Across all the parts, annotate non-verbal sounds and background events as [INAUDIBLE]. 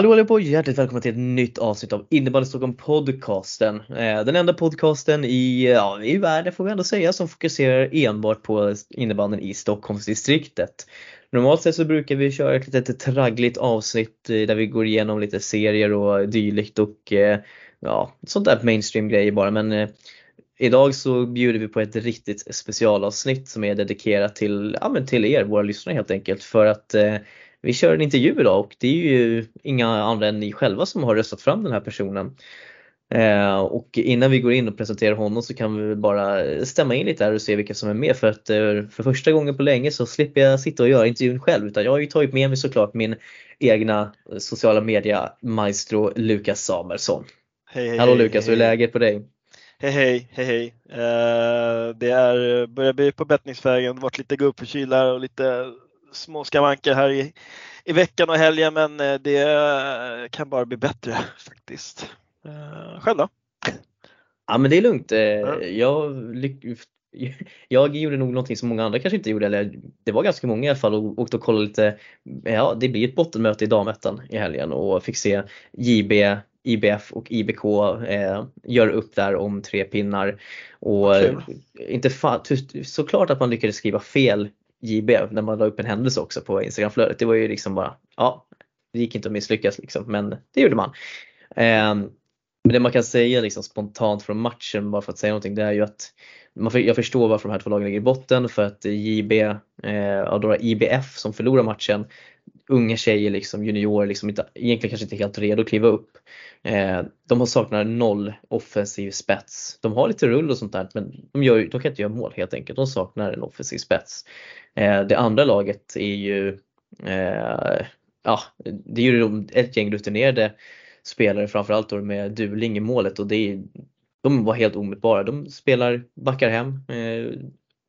Hallå allihopa och hjärtligt välkomna till ett nytt avsnitt av Innebandy Stockholm podcasten. Eh, den enda podcasten i, ja, i världen får vi ändå säga som fokuserar enbart på innebandyn i Stockholmsdistriktet. Normalt sett så brukar vi köra ett litet traggligt avsnitt eh, där vi går igenom lite serier och dylikt och eh, ja, sånt där mainstream grejer bara men Idag så bjuder vi på ett riktigt specialavsnitt som är dedikerat till, ja, men till er, våra lyssnare helt enkelt. För att vi kör en intervju idag och det är ju inga andra än ni själva som har röstat fram den här personen. Eh, och innan vi går in och presenterar honom så kan vi bara stämma in lite här och se vilka som är med för att eh, för första gången på länge så slipper jag sitta och göra intervjun själv utan jag har ju tagit med mig såklart min egna sociala media maestro Lukas Samuelsson. Hej, hej, Hallå Lukas, hur är läget på dig? Hej hej, hej hej. Uh, det är, börjar bli på bettningsvägen, varit lite gubbförkyld och lite små skavanker här i, i veckan och helgen men eh, det kan bara bli bättre faktiskt. Uh, själv då? Ja men det är lugnt. Eh, jag, jag gjorde nog någonting som många andra kanske inte gjorde, eller det var ganska många i alla fall och åkte och kollade lite. Ja, det blir ett bottenmöte i damettan i helgen och fick se JB, IBF och IBK eh, göra upp där om tre pinnar. Och okay. inte fa- såklart att man lyckades skriva fel JB när man la upp en händelse också på Instagramflödet. Det var ju liksom bara, ja, det gick inte att misslyckas liksom, men det gjorde man. Ehm, men det man kan säga liksom spontant från matchen, bara för att säga någonting, det är ju att man, jag förstår varför de här två lagen ligger i botten för att JB, eh, då IBF som förlorar matchen, unga tjejer, liksom, juniorer, liksom inte, egentligen kanske inte helt redo att kliva upp. Eh, de har saknar noll offensiv spets. De har lite rull och sånt där men de, gör, de kan inte göra mål helt enkelt. De saknar en offensiv spets. Eh, det andra laget är ju eh, ja, det är ju ett gäng rutinerade spelare framförallt då med Duling i målet och det är, de var helt omedelbara. De spelar, backar hem, eh,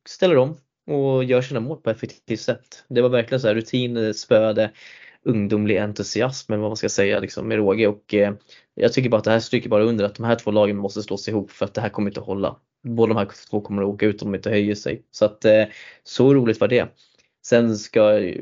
ställer om och gör sina mål på ett effektivt sätt. Det var verkligen så här rutin, eh, spöade, ungdomlig entusiasm eller vad man ska säga liksom, med råge och eh, jag tycker bara att det här stryker bara under att de här två lagen måste slås ihop för att det här kommer inte att hålla. Båda de här två kommer att åka ut om de inte höjer sig. Så att eh, så roligt var det. Sen ska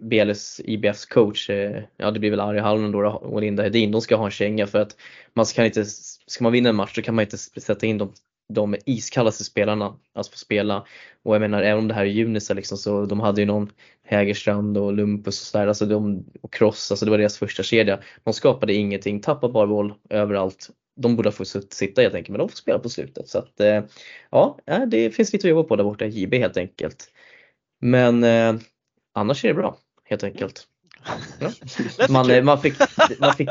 BLS IBFs coach, eh, ja det blir väl Ari Hallonen då och Linda Hedin, de ska ha en känga för att man ska inte, ska man vinna en match så kan man inte sätta in de de iskallaste spelarna att få spela. Och jag menar även om det här är Junisa liksom så de hade ju någon Hägerstrand och Lumpus och sådär, alltså de, och Cross, alltså det var deras första kedja. De skapade ingenting, tappade bara boll överallt. De borde ha fått sitta helt enkelt men de får spela på slutet. Så att eh, ja, eh, det finns lite att jobba på där borta i JB helt enkelt. Men eh, annars är det bra helt enkelt. Ja. Man, eh, man, fick, man, fick,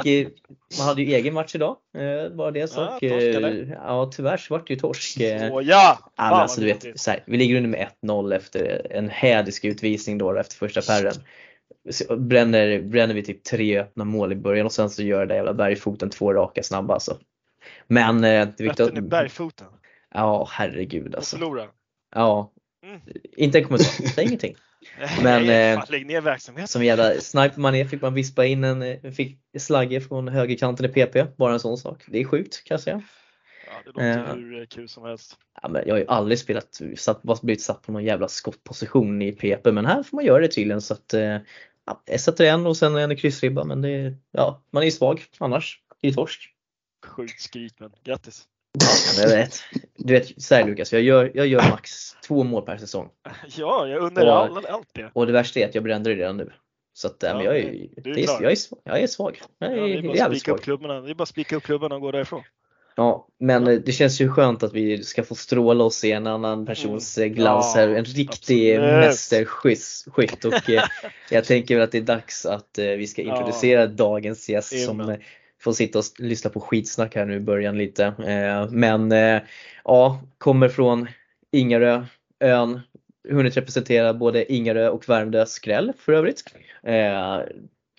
man hade ju egen match idag, eh, bara det sak. Ja, eh, ja tyvärr så vart det ju torsk. Så, ja! men alltså, du vet, så här, vi ligger under med 1-0 efter en hädisk utvisning då efter första pärren. Bränner, bränner vi typ tre öppna mål i början och sen så gör det jävla bergfoten två raka snabba alltså. Men det är viktigt att... bergfoten? Ja herregud alltså. Och förlora? Ja. Mm. Inte en kommentar, säg ingenting. [LAUGHS] Men eh, lägg ner verksamheten. Som jävla sniper man är fick man vispa in en eh, fick slagge från högerkanten i PP. Bara en sån sak. Det är sjukt kan jag säga. Ja, det låter eh, hur kul som helst. Ja, men jag har ju aldrig spelat, satt, blivit satt på någon jävla skottposition i PP men här får man göra det tydligen så att eh, ja, jag sätter en och sen en kryssribba men det, ja, man är svag annars. Det är torsk. Sjukt skryt men grattis. Ja, jag vet. Du vet såhär Lukas, jag gör, jag gör max två mål per säsong. Ja, jag undrar all, allt det. Och det värsta är att jag brände det redan nu. Så att, ja, men jag, är, är det är, jag, är, jag är svag. Jag är, ja, det, är bara jävligt svag. Upp klubbarna. det är bara att spika upp klubbarna och gå därifrån. Ja, men ja. det känns ju skönt att vi ska få stråla och se en annan persons mm. glans här. En riktig mästerskytt. Och eh, jag tänker väl att det är dags att eh, vi ska introducera dagens gäst som får sitta och lyssna på skitsnack här nu i början lite. Eh, men eh, ja, kommer från Ingarö, ön, hunnit representera både Ingarö och Värmdö skräll för övrigt. Eh,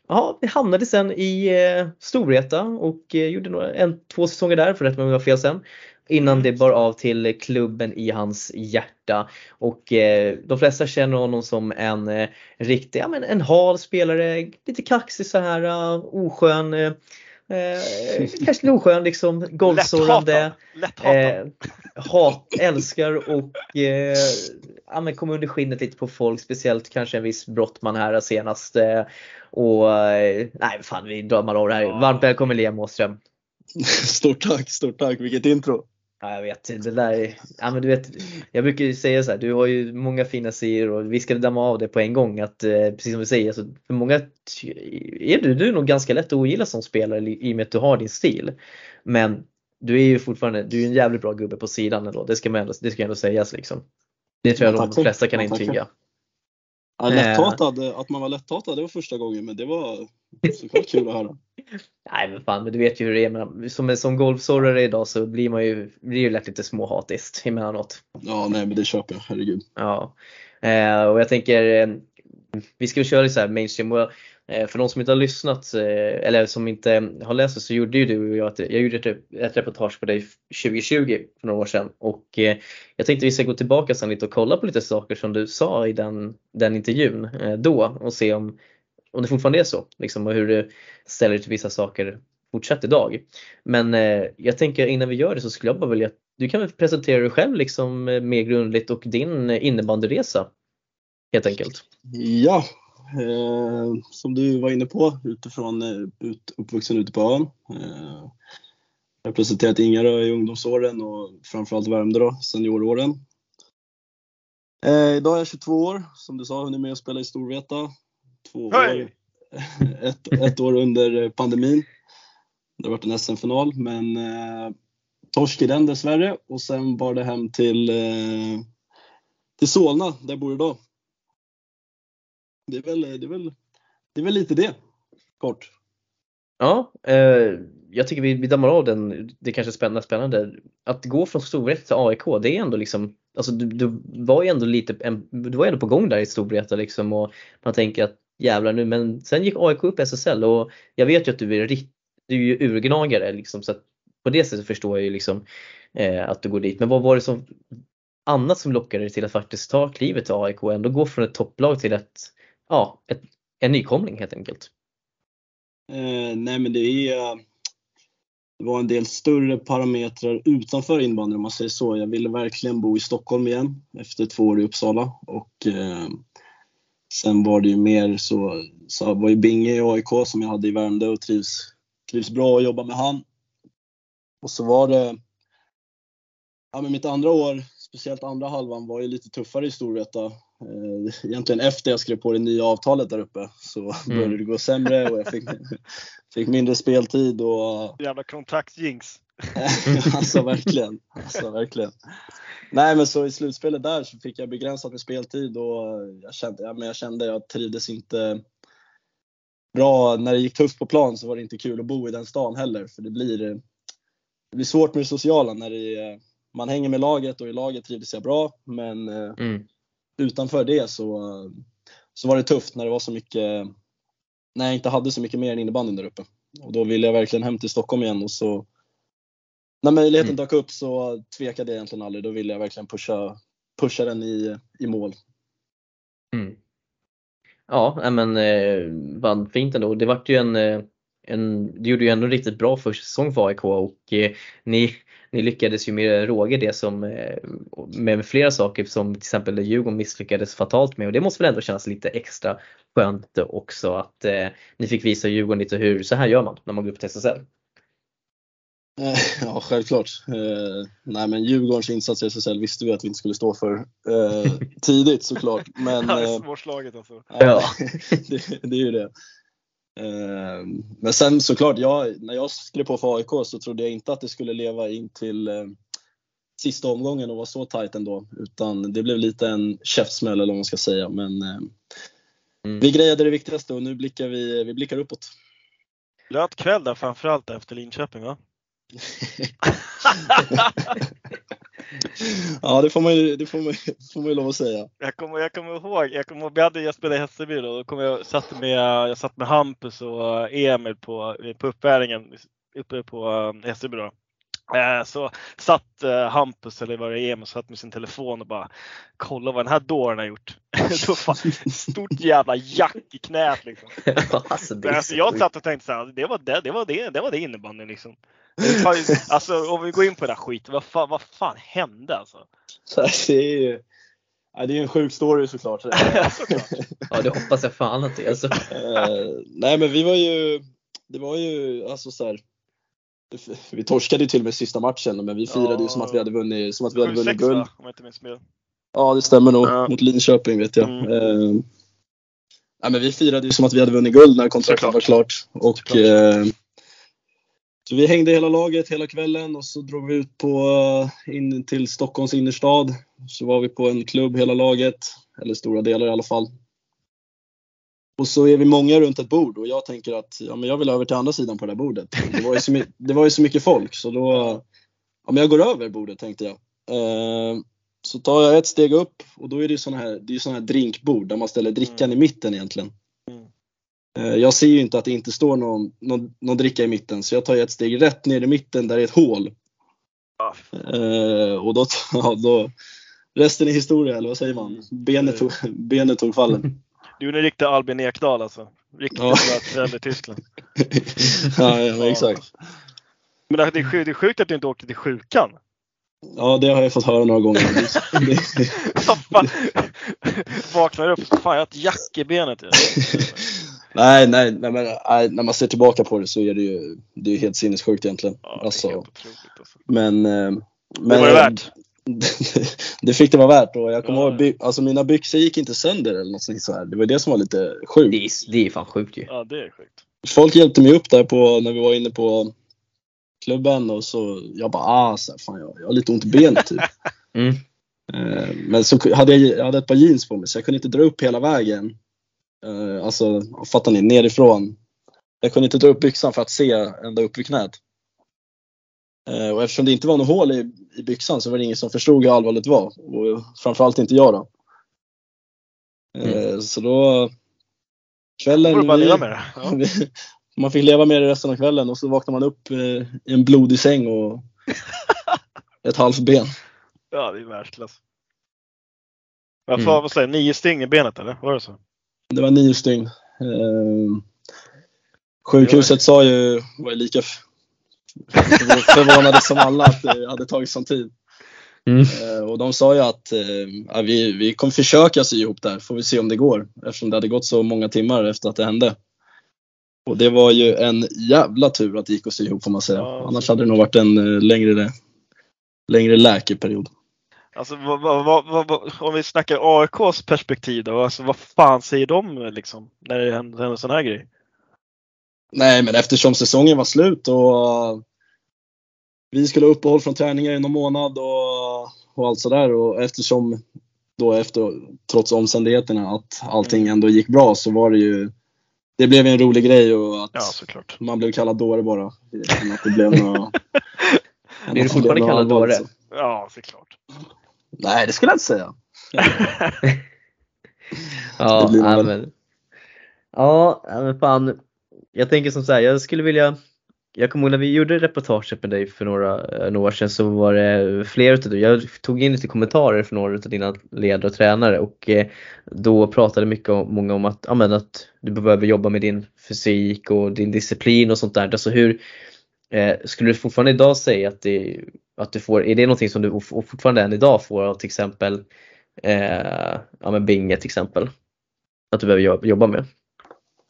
ja, vi hamnade sen i eh, Storvreta och eh, gjorde några, en, två säsonger där, för att jag har fel sen. Innan det bar av till klubben i hans hjärta. Och eh, de flesta känner honom som en eh, riktig, ja men en hal spelare, lite kaxig så här, uh, oskön. Eh, kanske oskön liksom, golvsorrande. Eh, hat, älskar och eh, ja, men komma under skinnet lite på folk, speciellt kanske en viss Brottman här senast. Eh, och nej fan vi drar av det här. Varmt välkommen Liam Åström. [LAUGHS] Stort tack, stort tack. Vilket intro. Ja, jag vet, det där ja, men du vet, jag brukar ju säga så här, du har ju många fina sidor och vi ska damma av det på en gång. Att, eh, precis som du säger, så för många är du, du är nog ganska lätt att ogilla som spelare i och med att du har din stil. Men du är ju fortfarande du är en jävligt bra gubbe på sidan ändå, det ska, man ändå, det ska ändå sägas. Liksom. Det tror jag ja, de flesta kan intyga. Ja, lätthatad, att man var lätthatad det var första gången men det var såklart kul att höra. [LAUGHS] Nej men fan, men du vet ju hur det är. Men som, som golfsorrare idag så blir man ju, blir ju lätt lite småhatiskt emellanåt. Ja, nej men det köper jag, herregud. Ja, eh, och jag tänker eh, vi ska köra lite så här mainstream. Och, eh, Eh, för de som inte har lyssnat eh, eller som inte har läst det så gjorde ju du och jag, jag gjorde ett, ett reportage på dig 2020 för några år sedan och eh, jag tänkte vi ska gå tillbaka sen lite och kolla på lite saker som du sa i den, den intervjun då och se om om det fortfarande är så liksom, och hur du ställer dig till vissa saker fortsatt idag. Men jag tänker innan vi gör det så skulle jag bara vilja att du kan väl presentera dig själv liksom mer grundligt och din innebandyresa helt enkelt. Ja, som du var inne på utifrån eh, ut, uppvuxen ute på ön. Eh, jag har presenterat Ingarö i ungdomsåren och framförallt Värmdö då, senioråren. Eh, idag är jag 22 år, som du sa, hunnit med att spela i Storvreta två år. [LAUGHS] Ett, ett år under pandemin. Det har varit en SM-final, men eh, torsk i den dessvärre. Och sen bar det hem till, eh, till Solna, där jag bor idag. Det är väl, det är väl, det är väl lite det, kort. Ja, eh, jag tycker vi, vi dammar av den, det är kanske spännande, spännande. Att gå från Storvreta till AIK, det är ändå liksom, alltså du, du var ju ändå lite, en, du var ändå på gång där i Storvreta liksom och man tänker att jävlar nu men sen gick AIK upp i SSL och jag vet ju att du är, du är ju urgnagare liksom så att på det sättet förstår jag ju liksom eh, att du går dit. Men vad var det som annat som lockade dig till att faktiskt ta klivet till AIK och ändå gå från ett topplag till ett, ja, ett, en nykomling helt enkelt? Eh, nej men det är eh, det var en del större parametrar utanför innebandy om man säger så. Jag ville verkligen bo i Stockholm igen efter två år i Uppsala och eh, Sen var det ju mer så, så var ju Binge i AIK som jag hade i Värmdö och trivs, trivs bra att jobba med han. Och så var det, ja men mitt andra år, speciellt andra halvan, var ju lite tuffare i Storvreta. Eh, egentligen efter jag skrev på det nya avtalet där uppe så mm. började det gå sämre och jag fick, fick mindre speltid och... Jävla kontaktjinx. [LAUGHS] alltså verkligen. Alltså verkligen. Nej men så i slutspelet där så fick jag begränsat med speltid och jag kände, ja, men jag kände jag trivdes inte bra. När det gick tufft på plan så var det inte kul att bo i den stan heller för det blir, det blir svårt med det sociala när det, man hänger med laget och i laget trivdes jag bra men mm. Utanför det så, så var det tufft när det var så mycket, när jag inte hade så mycket mer än innebandyn där uppe. Och då ville jag verkligen hem till Stockholm igen och så när möjligheten mm. dök upp så tvekade jag egentligen aldrig. Då ville jag verkligen pusha, pusha den i, i mål. Mm. Ja, men eh, fint ändå. Det vart ju en, eh, en, du gjorde ju ändå en riktigt bra första säsong för AIK och eh, ni, ni lyckades ju med råge det som eh, med flera saker som till exempel Djurgården misslyckades fatalt med och det måste väl ändå kännas lite extra skönt också att eh, ni fick visa Djurgården lite hur, så här gör man när man går upp till SSL. Ja, självklart. Eh, nej, men Djurgårdens insats i SSL visste vi att vi inte skulle stå för eh, [LAUGHS] tidigt såklart. Men, [LAUGHS] eh, Svårslaget alltså. Ja, [LAUGHS] det, det, är ju det. Eh, men sen såklart, jag, när jag skrev på för AIK så trodde jag inte att det skulle leva in till eh, sista omgången och vara så tajt ändå. Utan det blev lite en käftsmäll eller vad man ska säga. Men eh, mm. vi grejade det viktigaste och nu blickar vi, vi blickar uppåt. Blöt kväll där framförallt efter Linköping va? [LAUGHS] ja, det får man ju, det får man, får man ju lov att säga. Jag kommer, jag kommer ihåg, jag, kommer, jag, hade, jag spelade i Hässelby då, då kom jag, satt med, jag satt med Hampus och Emil på, på uppvärmningen uppe på um, Hässelby då. Eh, så satt eh, Hampus, eller var det Emil, satt med sin telefon och bara kolla vad den här dåren har gjort. [LAUGHS] stort jävla jack i knät liksom. [LAUGHS] alltså, alltså, jag satt och tänkte så här, det var det, det var det, det var det innebandyn liksom. Alltså om vi går in på det där skiten, vad fan, vad fan hände alltså? [LAUGHS] Det är ju, det är en sjuk story såklart. Ja, det hoppas jag fan att det är. Alltså. Eh, nej, men vi var ju, det var ju alltså så här, vi torskade ju till och med sista matchen, men vi firade ju som att vi hade vunnit, som att vi hade vunnit 7-6 guld. Om jag inte minns fel. Ja, det stämmer nog. Ja. Mot Linköping vet jag. Mm. Eh, nej, men vi firade ju som att vi hade vunnit guld när kontraktet var klart. Och, eh, så vi hängde hela laget hela kvällen och så drog vi ut på, eh, in till Stockholms innerstad. Så var vi på en klubb hela laget, eller stora delar i alla fall. Och så är vi många runt ett bord och jag tänker att ja, men jag vill över till andra sidan på det här bordet. Det var ju så, my- det var ju så mycket folk så då, ja, men jag går över bordet tänkte jag. Eh, så tar jag ett steg upp och då är det sådana här, det är såna här drinkbord där man ställer drickan i mitten egentligen. Mm. Eh, Jag ser ju inte att det inte står någon, någon, någon dricka i mitten så jag tar ju ett steg rätt ner i mitten där det är ett hål. Ja, Eh, och då, [LAUGHS] ja, då, resten är historia eller vad säger man? Benet tog, benet tog fallen. [LAUGHS] Du är en riktig Albin Ekdal alltså. Riktigt Ja. föräldrar i Tyskland. [LAUGHS] ja, ja, men exakt. Men det är, det är sjukt att du inte åkte till sjukan. Ja, det har jag fått höra några gånger. [LAUGHS] Vaknar upp, fan jag har ett jack i benet. [LAUGHS] nej, nej, nej, men nej, när man ser tillbaka på det så är det ju, det är helt sinnessjukt egentligen. Ja, det är alltså, helt otroligt alltså. men, eh, men Det var det värt. Det fick det vara värt och jag kommer Ja. ihåg, by, alltså mina byxor gick inte sönder eller något så här. Det var det som var lite sjukt. Det är, det är fan sjukt ju. Ja, det är sjukt. Folk hjälpte mig upp där på, när vi var inne på klubben och så jag bara ah, så här, fan jag, jag har lite ont i benet typ. [LAUGHS] Mm. Eh, Men så hade jag, jag hade ett par jeans på mig så jag kunde inte dra upp hela vägen. Eh, Alltså, fattar ni? Nerifrån. Jag kunde inte dra upp byxan för att se ända upp vid knät. Eh, Och eftersom det inte var något hål i, i byxan så var det ingen som förstod hur allvarligt det var. Och framförallt inte jag då. Eh, Så då... Kvällen... bara leva med det. Ja. [LAUGHS] Man fick leva med det resten av kvällen och så vaknade man upp eh, i en blodig säng och [LAUGHS] ett halvt ben. ja, det är världsklass. Vad Mm. vad säger? Nio sting i benet eller? Var det så? Det var nio stygn. Sjukhuset sa ju, var ju lika förvånade som alla att det hade tagit sån tid. Mm. Eh, och de sa ju att eh, ja, vi, vi kommer försöka sy ihop det här, får vi se om det går. Eftersom det hade gått så många timmar efter att det hände. Och det var ju en jävla tur att det gick att sy ihop får man säga. Ja, Annars så- hade det nog varit en eh, längre, längre läkeperiod. Alltså, vad, vad, vad, om vi snackar AIKs perspektiv då, alltså, vad fan säger de liksom, när det händer en sån här grej? Nej, men eftersom säsongen var slut och vi skulle ha uppehåll från träningar i någon månad och, och allt sådär och eftersom då efter, trots omständigheterna, att allting ändå gick bra så var det ju det blev ju en rolig grej och att Ja, såklart. man blev kallad dåre bara. Att det blev än [LAUGHS] Blir du fortfarande kallad dåre? så. Ja, såklart. Nej, det skulle jag inte säga. [LAUGHS] Ja, men, ja, men fan. Jag tänker som så här, jag skulle vilja jag kommer ihåg när vi gjorde reportaget med dig för några, eh, några år sedan så var det flera utav jag tog in lite kommentarer från några av dina ledare och tränare och eh, då pratade mycket om, många om att, amen, att du behöver jobba med din fysik och din disciplin och sånt där. Alltså hur, eh, skulle du fortfarande idag säga att, det, att du får, är det någonting som du fortfarande än idag får av till exempel eh, ja, men Binge till exempel? Att du behöver jobba med?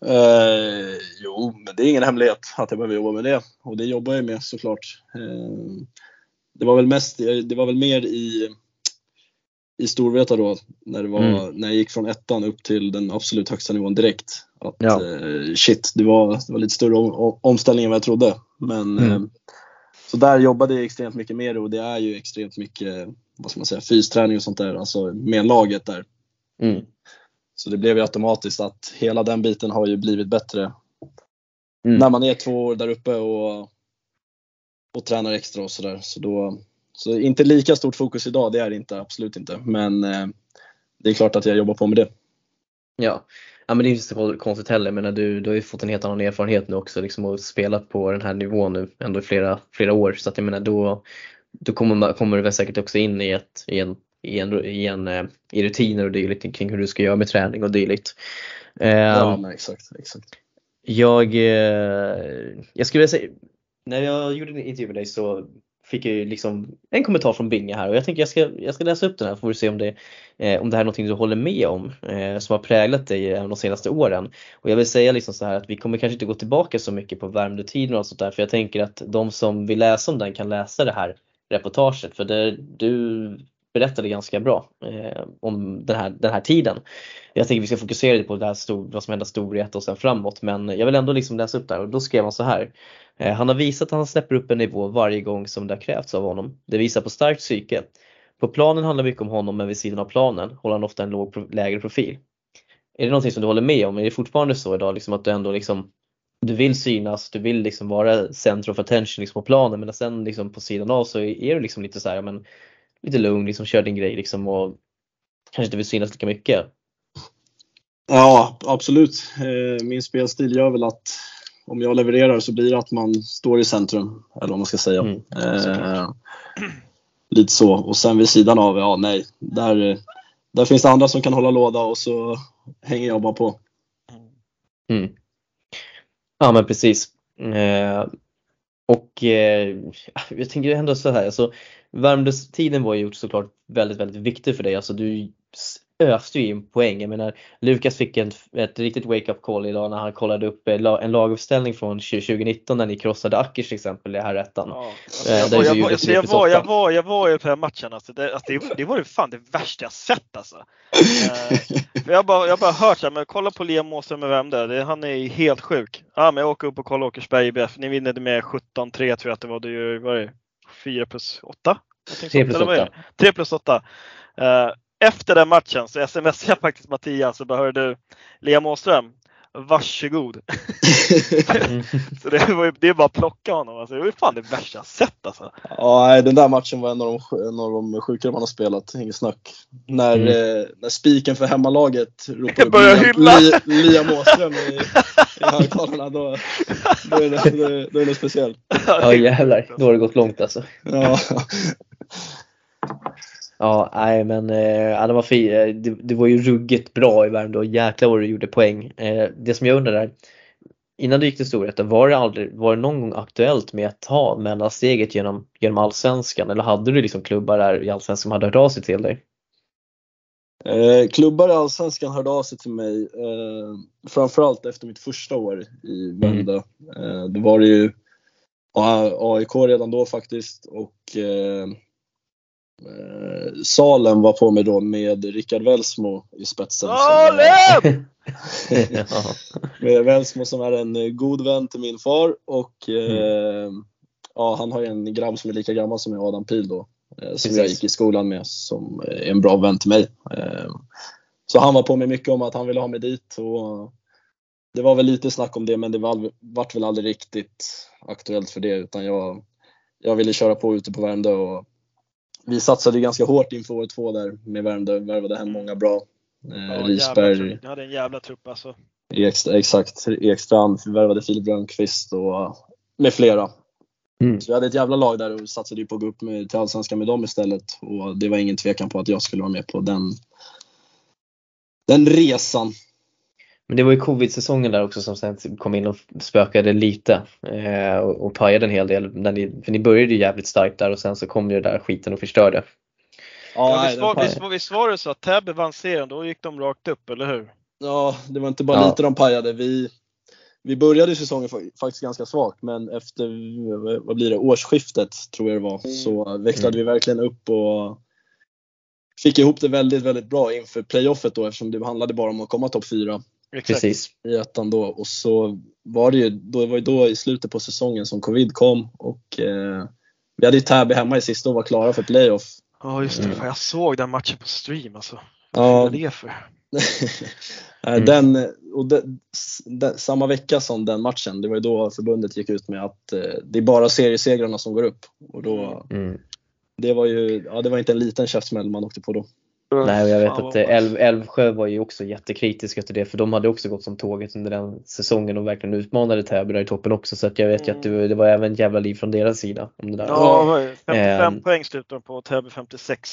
Eh, jo, men det är ingen hemlighet att jag behöver jobba med det. Och det jobbar jag med såklart. Eh, det var väl mest, det var väl mer i, i Storvreta då, när, det var, Mm. när jag gick från ettan upp till den absolut högsta nivån direkt. Att Ja. eh, shit, det var, det var lite större om, omställning än vad jag trodde. Men Mm. eh, så där jobbade jag extremt mycket det och det är ju extremt mycket, vad ska man säga, fysträning och sånt där, alltså med laget där. Mm. Så det blev ju automatiskt att hela den biten har ju blivit bättre Mm. när man är två år där uppe och, och tränar extra och sådär. Så, då, så inte lika stort fokus idag, det är det inte, absolut inte. Men eh, det är klart att jag jobbar på med det. Ja. ja, men det är inte så konstigt heller. Men du, du har ju fått en helt annan erfarenhet nu också liksom och spelat på den här nivån nu ändå i flera, flera år. Så att jag menar då, då kommer, man, kommer du väl säkert också in i, ett, i, en, i, en, i, en, eh, i rutiner och dylikt kring hur du ska göra med träning och dylikt. Ja, Ehm, men exakt. exakt. Jag, eh, jag skulle vilja säga, när jag gjorde en intervju med dig så fick jag ju liksom en kommentar från Binge här och jag tänker jag ska, jag ska läsa upp den här får vi se om det, eh, om det här är någonting du håller med om eh, som har präglat dig även de senaste åren. Och jag vill säga liksom så här att vi kommer kanske inte gå tillbaka så mycket på Värmdö-tiden och sånt där för jag tänker att de som vill läsa om den kan läsa det här reportaget för det, du berättade ganska bra eh, om den här, den här tiden. Jag tänker vi ska fokusera lite på det här stor, vad som hände storhet och sen framåt men jag vill ändå liksom läsa upp det här och då skrev han så här. Eh, han har visat att han släpper upp en nivå varje gång som det har krävts av honom. Det visar på starkt psyke. På planen handlar mycket om honom men vid sidan av planen håller han ofta en låg, lägre profil. Är det någonting som du håller med om? Är det fortfarande så idag liksom att du ändå liksom du vill synas, du vill liksom vara center of attention liksom på planen men sen liksom på sidan av så är du liksom lite så här, men lite lugn, liksom kör din grej liksom och kanske inte vill synas lika mycket. Ja, absolut. Eh, min spelstil gör väl att om jag levererar så blir det att man står i centrum, eller vad man ska säga. Mm. Eh, lite så. Och sen vid sidan av, ja nej, där, där finns det andra som kan hålla låda och så hänger jag bara på. Mm. Ja men precis. Eh, och eh, jag tänker ändå så här, alltså, Värmdös-tiden var ju såklart väldigt, väldigt viktig för dig. Alltså, du öste ju in poäng. Jag menar, Lukas fick en, ett riktigt wake-up call idag när han kollade upp eh, en laguppställning från 2019 när ni krossade Ackers till exempel i här ettan. Ja, alltså, jag, var, jag, alltså, jag, var, jag, var, jag var ju på den matchen, alltså, det, alltså, det, det var ju fan det värsta jag sett alltså. eh, jag har bara, jag bara hört så här, men kolla på Liam Åström med vem det är, han är helt sjuk. Ja, men jag åker upp och kollar Åkersberg IBF, ni vinner med 17-3 tror jag att det var, det var det 4 plus 8? 3 plus 8. 3 plus 8. Uh, efter den matchen så smsade jag faktiskt Mattias och bara hörde du Liam Åström, varsågod. [LAUGHS] så det, var ju, det är bara att plocka honom. Alltså, det var ju fan det värsta jag sett alltså. Ja, den där matchen var en av de, en av de sjukare man har spelat, inget snack. När, mm. eh, när spiken för hemmalaget ropar upp Liam, Liam Åström i, i högtalarna, då, då, är det, då, då är det speciellt. Ja jävlar, då har det gått långt alltså. Ja. Ja, nej men äh, det, var fi, eh, det, det, var ju ruggigt bra i Värmdö och jäklar vad du gjorde poäng. Äh, det som jag undrar är, innan du gick till Storvreta, var det, aldrig, var det någon gång aktuellt med att ta mellansteget genom, genom Allsvenskan eller hade du liksom klubbar där i Allsvenskan som hade hört av sig till dig? Eh, klubbar i Allsvenskan hörde av sig till mig eh, framförallt efter mitt första år i Värmdö. Mm. Eh, det var det ju AIK redan då faktiskt och eh, Eh, Salem var på mig då med Rickard Welsmo i spetsen. Salem! [LAUGHS] med Welsmo som är en eh, god vän till min far och eh, mm. ja, han har ju en grabb som är lika gammal som jag, Adam Pil då. Eh, som Precis. jag gick i skolan med som är en bra vän till mig. Eh, så han var på mig mycket om att han ville ha mig dit och det var väl lite snack om det men det var, vart väl aldrig riktigt aktuellt för det utan jag, jag ville köra på ute på Värmdö och vi satsade ganska hårt inför år två där med Värmdö, värvade hem många bra. Eh, ja, Risberg. Ni hade en jävla trupp alltså. Extra, exakt, Ekstrand, vi värvade Filip Rönnqvist och med flera. Mm. Så vi hade ett jävla lag där och satsade på att gå upp med, till Allsvenskan med dem istället. Och det var ingen tvekan på att jag skulle vara med på den, den resan. Men det var ju covid-säsongen där också som sen kom in och spökade lite eh, och, och pajade en hel del. När ni, för ni började ju jävligt starkt där och sen så kom ju det där skiten och förstörde. Ja, ja, visst, var, visst, visst var det så att Täby vann serien, då gick de rakt upp, eller hur? Ja, det var inte bara ja. lite de pajade. Vi, vi började säsongen faktiskt ganska svagt, men efter vad blir det, årsskiftet tror jag det var, så växlade mm. vi verkligen upp och fick ihop det väldigt, väldigt bra inför playoffet då eftersom det handlade bara om att komma topp 4. Precis. I ettan då och så var det ju, då var ju då i slutet på säsongen som covid kom och eh, vi hade ju Täby hemma i sista och var klara för playoff. Ja just det, mm. jag såg den matchen på stream alltså. Vad ja. är det för? [LAUGHS] mm. Den, och den, den, samma vecka som den matchen, det var ju då förbundet gick ut med att eh, det är bara seriesegrarna som går upp. Och då, mm. Det var ju, ja det var inte en liten käftsmäll man åkte på då. Nej, jag vet att Älv, Älvsjö var ju också jättekritiska till det för de hade också gått som tåget under den säsongen och verkligen utmanade Täby där i toppen också så att jag vet ju mm. att det, det var även jävla liv från deras sida. Om det där. Ja, 55 eh, poäng slutade de på Täby 56.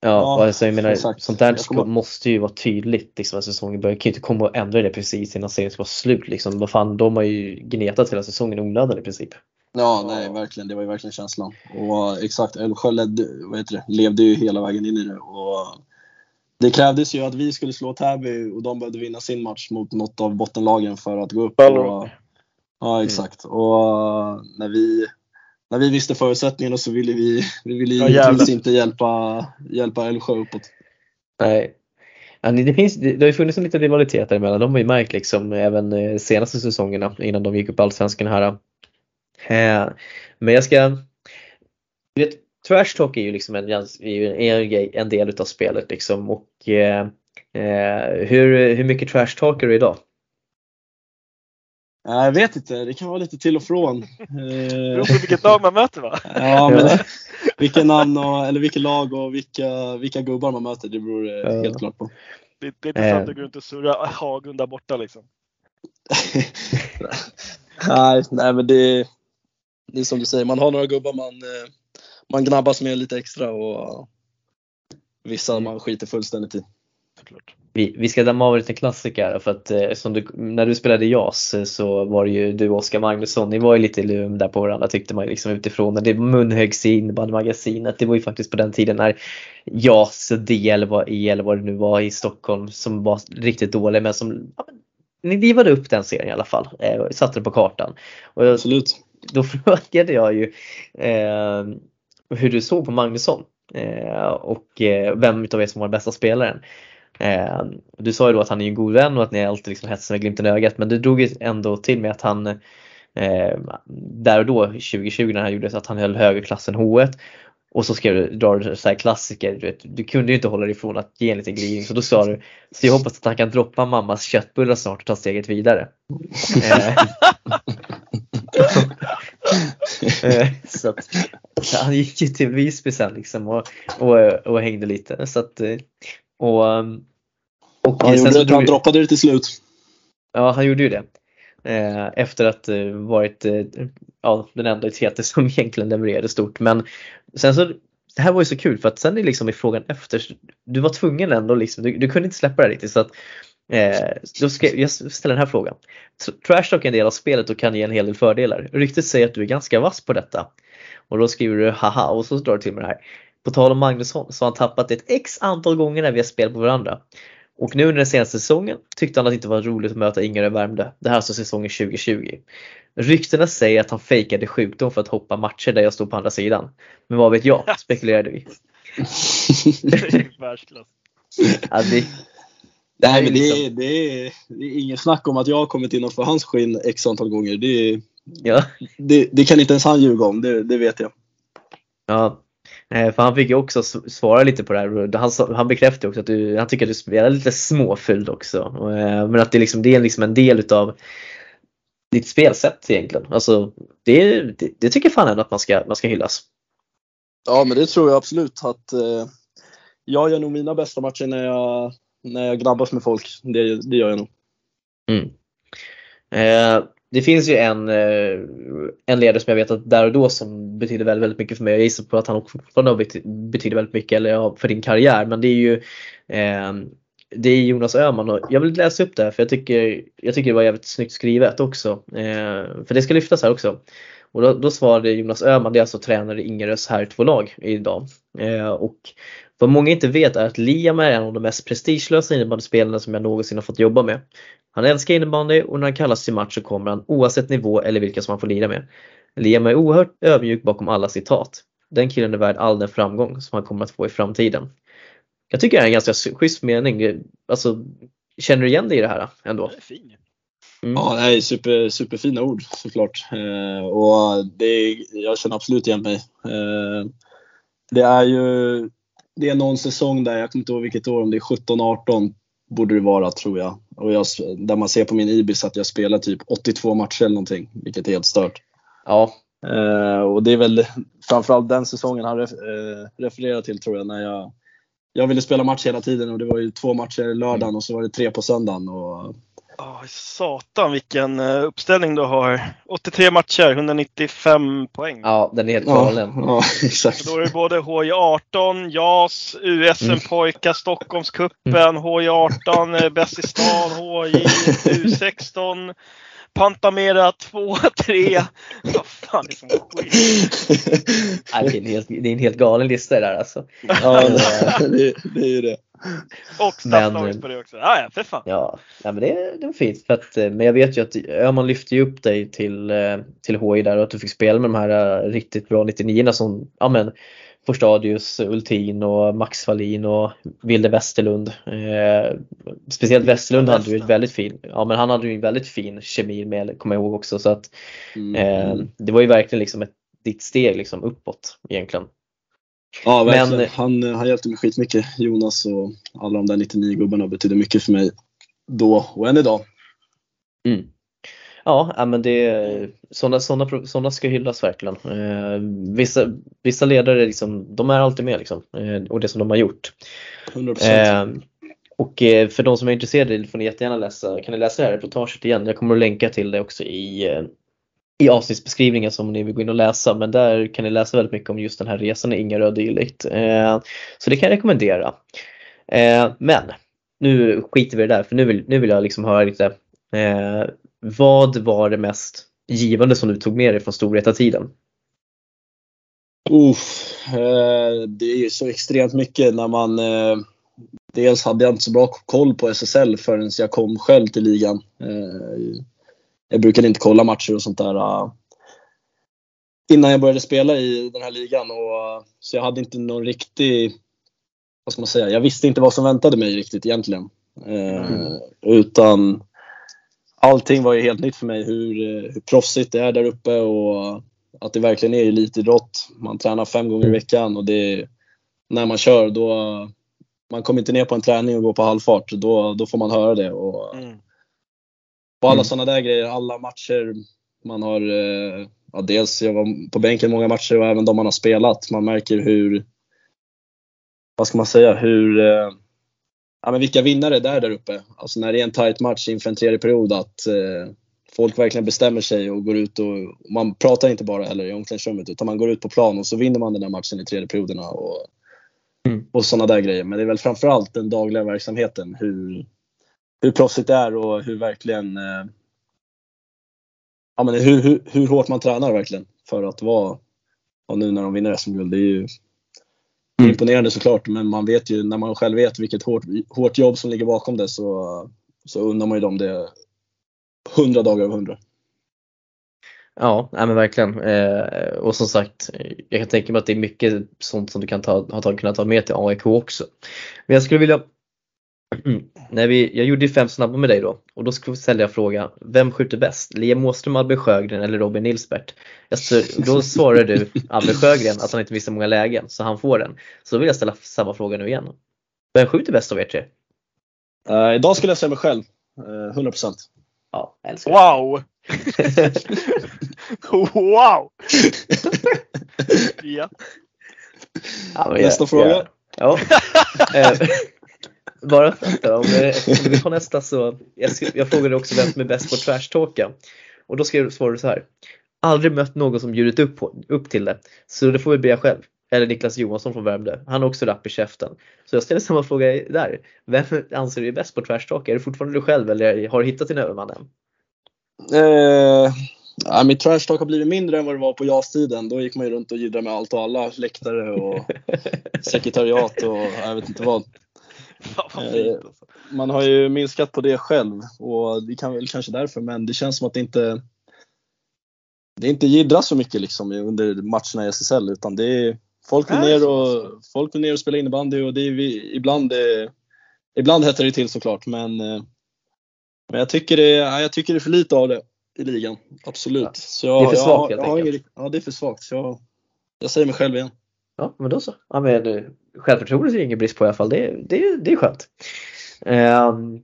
Ja, ja alltså jag menar exakt. sånt där ska, måste ju vara tydligt liksom när säsongen börjar. kan ju inte komma och ändra det precis innan serien ska vara slut liksom. Vad fan, de har ju gnetat hela säsongen onödan i princip. Ja, nej, verkligen. Det var ju verkligen känslan. Och exakt, Älvsjö ledde, vad heter det, levde ju hela vägen in i det. Och det krävdes ju att vi skulle slå Täby och de behövde vinna sin match mot något av bottenlagen för att gå upp. Och, ja, exakt. Och när vi, när vi visste förutsättningarna så ville vi, vi ville Ja, givetvis inte hjälpa, hjälpa Älvsjö uppåt. Nej. Ja, det, finns, det det har ju funnits en liten rivalitet däremellan. De har ju märkt liksom även eh, senaste säsongerna innan de gick upp i Allsvenskan här. Eh, Men jag ska... Du vet, trash talk är ju liksom en, är en, del utav spelet liksom och eh, eh, hur, hur mycket trash talkar du idag? Ja, Jag vet inte, det kan vara lite till och från. Det Eh, beror på vilket lag man möter va? [LAUGHS] Ja, men vilka namn och, eller vilka lag och vilka, vilka gubbar man möter, det beror Ja. helt klart på. Det, det är inte sant Eh. att gå runt och surra Hagun där borta liksom. [LAUGHS] nej, nej, men det, det är som du säger, man har några gubbar man, eh, man gnabbas med lite extra och vissa man skiter fullständigt i. Såklart. Vi, vi ska damma av en liten klassiker för att eh, som du, när du spelade JAS eh, så var det ju du och Oskar Magnusson, ni var ju lite lum där på varandra tyckte man liksom utifrån. När det munhöggs i innebandymagasinet, det var ju faktiskt på den tiden när JAS, DL, vad, EL vad det nu var i Stockholm som var riktigt dålig men som ja, men, ni livade upp den serien i alla fall eh, och satte den på kartan. Och jag, Absolut. då frågade jag ju eh, hur du såg på Magnusson eh, och eh, vem utav er som var den bästa spelaren. Eh, du sa ju då att han är en god vän och att ni alltid liksom hetsar med glimten i ögat men du drog ju ändå till med att han där och då 2020 när han gjorde så att han höll högre klass än H1 och så skrev du, drar du så här klassiker, du, vet, du kunde ju inte hålla dig ifrån att ge en liten glidning så då sa du så jag hoppas att han kan droppa mammas köttbullar snart och ta steget vidare. [LAUGHS] [LAUGHS] [LAUGHS] Eh, så att, han gick ju till Visby sen liksom och, och, och hängde lite. Så att, eh, och, um, och Han, sen gjorde, drog, han droppade det till slut. Ja, han gjorde ju det. Eh, efter att varit ja, den enda i TT som [LAUGHS] egentligen levererade stort. Men sen så, det här var ju så kul för att sen är liksom i frågan efter, du var tvungen ändå liksom, du, du kunde inte släppa det riktigt så att eh, då ska, jag ställer den här frågan. Tr- Trash talk är en del av spelet och kan ge en hel del fördelar. Ryktet säger att du är ganska vass på detta. Och då skriver du haha och så drar du till med det här. På tal om Magnusson så har han tappat ett x antal gånger när vi har spelat på varandra. Och nu under den senaste säsongen tyckte han att det inte var roligt att möta Ingarö Värmdö. Det här är alltså säsongen 2020. Ryktena säger att han fejkade sjukdom för att hoppa matcher där jag stod på andra sidan. Men vad vet jag, [LAUGHS] spekulerade vi. [LAUGHS] Världsklass. Alltså, Nej, men det, liksom- är, det, är, det är ingen snack om att jag har kommit innanför hans skinn x antal gånger. Det, är- ja, det, det kan inte ens han ljuga om, det, det vet jag. ja. För han fick ju också svara lite på det här. Han, han bekräftade också att du, han tycker att du spelar lite småfylld också. Eh, Men att det, liksom, det är liksom en del utav ditt spelsätt egentligen. Alltså, det, det, det tycker fan ändå att man ska, man ska hyllas. Ja, men det tror jag absolut att eh, jag gör nog mina bästa matcher när jag, när jag grabbas med folk. Det, det gör jag nog. Mm. Eh, det finns ju en, eh, en ledare som jag vet att där och då som betyder väldigt, väldigt mycket för mig. Jag gissar på att han också fortfarande betyder väldigt mycket eller för din karriär. Men det är ju eh, det är Jonas Öhman och jag vill läsa upp det här för jag tycker, jag tycker det var jävligt snyggt skrivet också. Eh, för det ska lyftas här också. Och då, då svarade Jonas Öhman, det är alltså tränare i Ingerös här två lag idag. Eh, och vad många inte vet är att Liam är en av de mest prestigelösa innebandyspelarna som jag någonsin har fått jobba med. Han älskar innebandy och när han kallas till match så kommer han oavsett nivå eller vilka som han får lira med. Liam är oerhört ödmjuk bakom alla citat. Den killen är värd all den framgång som han kommer att få i framtiden. Jag tycker det är en ganska schysst mening. Alltså, känner du igen dig i det här ändå? Det är fin. Mm. Ja, det är super, superfina ord såklart. Eh, och det jag känner absolut igen mig. Eh, det är ju det är någon säsong där, jag kommer inte ihåg vilket år, om det är 17-18 borde det vara tror jag. Och jag. Där man ser på min Ibis att jag spelar typ 82 matcher eller någonting, vilket är helt stört. Ja, Eh, och det är väl framförallt den säsongen han ref, eh, refererar till tror jag, när jag jag ville spela match hela tiden och det var ju två matcher lördagen och så var det tre på söndagen. Och, Åh, satan vilken eh, uppställning du har. 83 matcher, 195 poäng. ja den är helt ja, galen. ja, [LAUGHS] exakt. Då är det både HJ18, JAS, USM-pojkar, Stockholmscupen, HJ18, eh, Bäst i stan, HJ, U16, Pantamera 2, 3. Vad fan är som skit. [LAUGHS] Nej, det, är en helt, det är en helt galen lista det där alltså. Ja, det, det är ju det. Och Men- Stafflaget på det också. Ja, ja, för fan. Ja, nej, men det, det var fint. För att, eh, men jag vet ju att Öhman lyfte ju upp dig till, eh, till HI där och att du fick spela med de här eh, riktigt bra 99 som ja, men, Forstadius, Ultin och Max Wallin och Vilde Westerlund. Eh, speciellt Westerlund hade ju ett väldigt fin, ja men han hade ju en väldigt fin kemi med, kommer jag ihåg också. Så att Mm. eh, det var ju verkligen liksom ett, ditt steg liksom uppåt egentligen. Ja, verkligen. Men- han, han hjälpte mig skitmycket. Jonas och alla de där 99-gubbarna betydde mycket för mig då och än idag. Mm. Ja, men det, sådana, sådana, sådana ska hyllas verkligen. Eh, vissa, vissa ledare liksom, de är alltid med liksom, eh, och det som de har gjort. 100%. Eh, och för de som är intresserade får ni jättegärna läsa, kan ni läsa det här reportaget igen. Jag kommer att länka till det också i, i avsnittsbeskrivningen som ni vill gå in och läsa. Men där kan ni läsa väldigt mycket om just den här resan i Ingarö och dylikt. Så det kan jag rekommendera. Men nu skiter vi i det där för nu vill, nu vill jag liksom höra lite eh, vad var det mest givande som du tog med dig från Storvreta-tiden? Uff, eh, det är ju så extremt mycket när man eh, Dels hade jag inte så bra koll på SSL förrän jag kom själv till ligan. Eh, jag brukade inte kolla matcher och sånt där innan jag började spela i den här ligan. Och, så jag hade inte någon riktig, vad ska man säga, jag visste inte vad som väntade mig riktigt egentligen. Mm. Utan allting var ju helt nytt för mig hur, eh, hur proffsigt det är där uppe och att det verkligen är elitidrott. Man tränar fem gånger i veckan och det, när man kör då, man kommer inte ner på en träning och går på halvfart. Då, då får man höra det. Och, Mm. och alla Mm. sådana där grejer, alla matcher man har, eh, ja, dels jag var på bänken många matcher och även de man har spelat. Man märker hur, vad ska man säga, hur, eh, ja men vilka vinnare det är där uppe. Alltså när det är en tight match inför en tredje period att eh, folk verkligen bestämmer sig och går ut och man pratar inte bara heller i omklädningsrummet utan man går ut på plan och så vinner man den där matchen i tredje perioderna och, Mm. och sådana där grejer. Men det är väl framförallt den dagliga verksamheten. Hur, hur proffsigt det är och hur verkligen eh, ja, men hur, hur, hur hårt man tränar verkligen för att vara och nu när de vinner SM-guld. Det är ju Mm. imponerande såklart men man vet ju när man själv vet vilket hårt, hårt jobb som ligger bakom det så, så undrar man ju dem det 100 dagar av 100. Ja, nej men verkligen. Eh, och som sagt, jag kan tänka mig att det är mycket sånt som du kan ta, tagit, kunnat ta med till AIK också. Men jag skulle vilja, [CLEARS THROAT] när vi, jag gjorde ju fem snabba med dig då och då skulle jag ställa fråga, vem skjuter bäst? Liam Åström, Albin Sjögren eller Robin Nilsbert? [LAUGHS] Då svarar du Albin Sjögren att han inte missar många lägen så han får den. Så då vill jag ställa samma fråga nu igen. Vem skjuter bäst av er tre? Eh, idag skulle jag säga mig själv. Eh, 100 procent. Ja, jag älskar. Wow! [LAUGHS] wow! [LAUGHS] ja. Ja, Nästa jag- fråga. jag- Ja. Bara för om, om vi tar nästa så, jag, jag frågade också vem som är bäst på trashtalka. Och då skrev svarade du så här. Aldrig mött någon som bjudit upp, på, upp till det, så det får vi be själv. Eller Niklas Johansson från Värmdö. Han har också rapp i käften. Så jag ställer samma fråga där. Vem anser du är bäst på trashtalka? Är det fortfarande du själv eller har du hittat din överman än? Eh, ja, mitt trash talk har blivit mindre än vad det var på JAS-tiden. Då gick man ju runt och jiddrade med allt och alla. Läktare och [LAUGHS] sekretariat och jag vet inte vad. [LAUGHS] Fan vad Eh, fint alltså. Man har ju minskat på det själv och det kan väl kanske därför men det känns som att det inte det inte jiddras så mycket liksom under matcherna i SSL utan det är folk vill ner och, folk vill ner och spela innebandy och det är vi, ibland eh, ibland hettar det till såklart men eh, men jag tycker det, ja, jag tycker det är för lite av det i ligan. Absolut. Ja. Så jag, Det är för svagt, jag, helt jag enkelt. ingen, Ja, det är för svagt. Så jag, jag säger mig själv igen. Ja, men då så. Ja, men, eh, självförtroende är det ingen brist på i alla fall. Det, det, det är skönt. Ehm,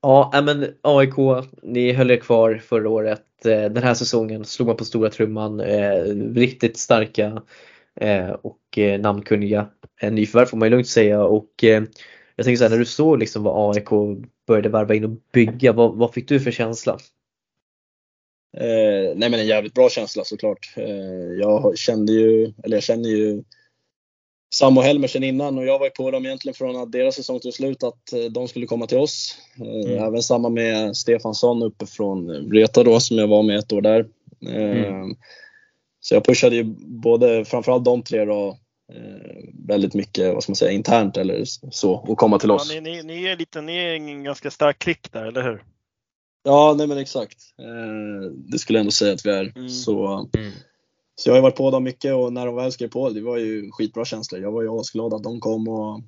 ja, men AIK, ni höll er kvar förra året. Eh, Den här säsongen slog man på stora trumman. Eh, riktigt starka eh, och eh, namnkunniga eh, nyförvärv får man ju lugnt säga. Och eh, jag tänker så här, när du såg liksom vad AIK började varva in och bygga, vad, vad fick du för känsla? Eh, nej men en jävligt bra känsla såklart. Eh, jag kände ju, eller jag känner ju Sam och Helmer sen innan och jag var ju på dem egentligen från att deras säsong tog slut att eh, de skulle komma till oss. Eh, Mm. Även samma med Stefansson uppe från Vreta då som jag var med ett år där. Eh, Mm. så jag pushade ju både, framförallt de tre då, väldigt mycket, vad ska man säga, internt eller så och komma till oss. Ja, ni, ni, ni, är lite, ni är en ganska stark klick där, eller hur? Ja, nej men exakt. Det skulle jag ändå säga att vi är. Mm. Så, Mm. Så jag har varit på dem mycket och när de väl skrev på, det var ju skitbra känslor. Jag var ju asglad att de kom och,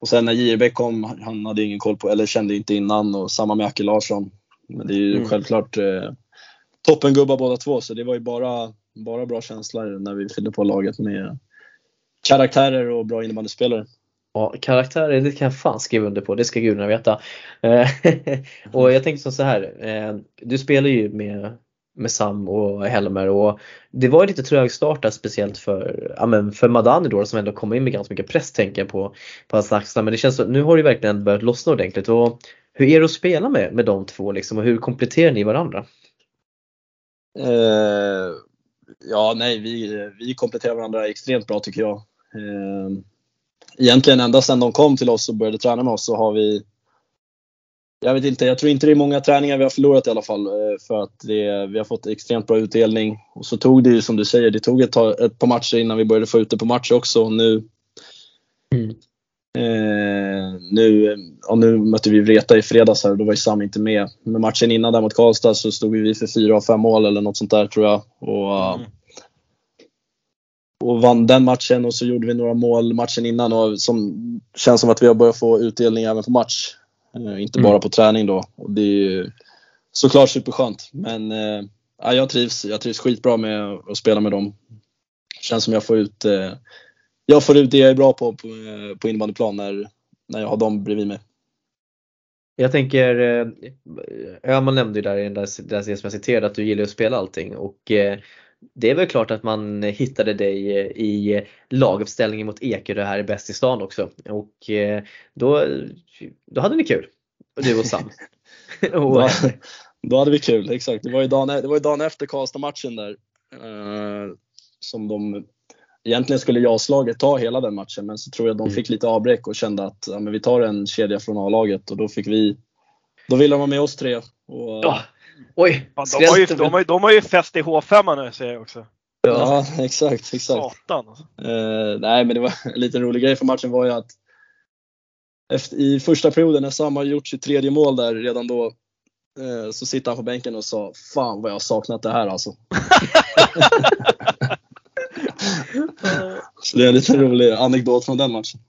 och sen när Jirebäck kom, han hade ingen koll på, eller kände inte innan och samma med Acke Larsson. Men det är ju Mm. självklart eh, toppengubbar båda två så det var ju bara, bara bra känslor när vi fyllde på laget med karaktärer och bra innebandyspelare. Ja, karaktärer, det kan jag fan skriva under på, det ska gudarna veta. Eh, [LAUGHS] och jag tänkte som så här, eh, du spelar ju med, med Sam och Helmer och det var lite trögstartat speciellt för, ja, men för Madani då som ändå kom in med ganska mycket press tänker jag på, på hans axlar. Men det känns som, nu har det verkligen börjat lossna ordentligt. Och hur är det att spela med, med de två liksom och hur kompletterar ni varandra? Eh, ja, nej, vi, vi kompletterar varandra extremt bra tycker jag. Eh, egentligen ända sedan de kom till oss och började träna med oss så har vi jag vet inte, jag tror inte det är många träningar vi har förlorat i alla fall eh, för att det, vi har fått extremt bra utdelning. Och så tog det ju som du säger, det tog ett, tag, ett par matcher innan vi började få ut det på match också. Och nu, Mm. eh, nu, ja, nu mötte vi Vreta i fredags här och då var ju Sam inte med. Men matchen innan där mot Karlstad så stod vi för fyra av fem mål eller något sånt där tror jag. Och, Mm. och vann den matchen och så gjorde vi några mål matchen innan och som känns som att vi har börjat få utdelning även på match. Eh, inte Mm. bara på träning då. Och det är ju såklart superskönt. Men eh, ja, jag, trivs, jag trivs skitbra med att spela med dem. Känns som jag får ut, eh, jag får ut det jag är bra på på, på innebandyplan när, när jag har dem bredvid mig. Jag tänker, Öhman nämnde ju där i den där, där som jag citerade att du gillar att spela allting och det är väl klart att man hittade dig eh, i laguppställningen mot Ekerö här i Bäst i stan också och eh, då, då hade ni kul, du och Sam. [LAUGHS] [LAUGHS] Då, då hade vi kul, exakt. Det var ju dagen, det var ju dagen efter Karlstad-matchen där. Eh, som de, egentligen skulle jag-slaget ta hela den matchen men så tror jag de Mm. fick lite avbräck och kände att ja, men vi tar en kedja från A-laget och då fick vi, då ville de ha med oss tre. Och, ja, oj! Ja, de, har ju, de, har, de har ju fest i H5 nu ser jag också. ja. ja, exakt, exakt. Satan. alltså. Eh, nej, men det var en liten rolig grej för matchen var ju att efter, i första perioden när Sam har gjort sitt tredje mål där redan då eh, så sitter han på bänken och sa Fan vad jag har saknat det här alltså. [LAUGHS] så det är en liten rolig anekdot från den matchen.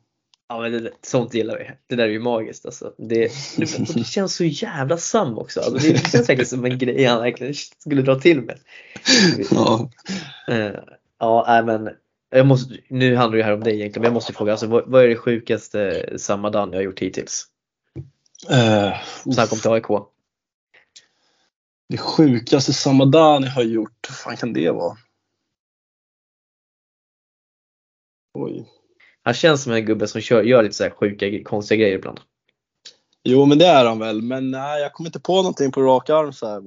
Ja men det, sånt gillar vi. Det där är ju magiskt alltså. Det, det, känns så jävla Sam också. Alltså, det, det känns verkligen som en grej han verkligen skulle dra till med. Ja. Eh, ja, men jag måste, nu handlar det här om dig egentligen, men jag måste fråga, alltså, vad, vad är det sjukaste Samadan jag har gjort hittills? Eh, Snacka om till AIK. det sjukaste Samadan jag har gjort, vad fan kan det vara? Oj. Han känns som en gubbe som kör, gör lite så här sjuka, konstiga grejer ibland. Jo, men det är han väl. Men nej, jag kommer inte på någonting på rak arm så här.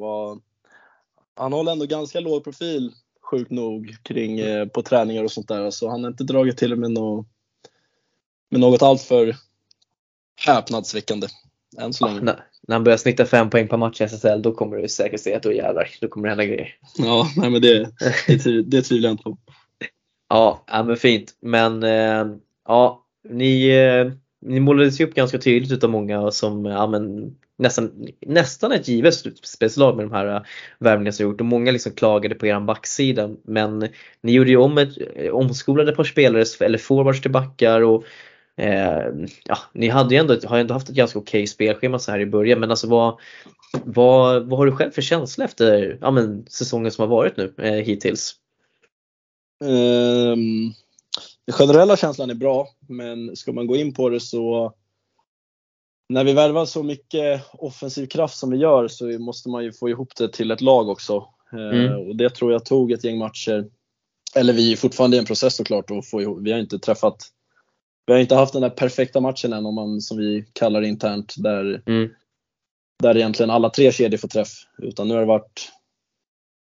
Han håller ändå ganska låg profil, sjukt nog, kring, eh, på träningar och sånt där. Så han har inte dragit till med, nå med något alltför häpnadsväckande än så länge. När, när han börjar snitta fem poäng per match i SSL, då kommer du säkert se att då jävlar, då kommer det hända grejer. Ja, nej, men det, det, det tvivlar jag inte på. Ja, ja men fint. Men eh, ja, ni, eh, ni målades ju upp ganska tydligt utav många som eh, ja, men, nästan, nästan ett givet slutspelslag med de här värvningarna som gjort och många liksom klagade på er backsida. Men ni gjorde ju om ett, omskolade ett par spelare, eller forwards till backar och eh, ja, ni hade ju ändå, har ju ändå haft ett ganska okej spelschema så här i början men alltså vad, vad, vad har du själv för känsla efter ja, men, säsongen som har varit nu eh, hittills? Ehm, den generella känslan är bra, men ska man gå in på det så när vi värvar så mycket offensiv kraft som vi gör så måste man ju få ihop det till ett lag också. Ehm, Mm. och det tror jag tog ett gäng matcher. Eller vi är fortfarande i en process såklart och få ihop. Vi har inte träffat vi har inte haft den där perfekta matchen än om man, som vi kallar det internt, där, Mm. där egentligen alla tre kedjor får träff. Utan nu har det varit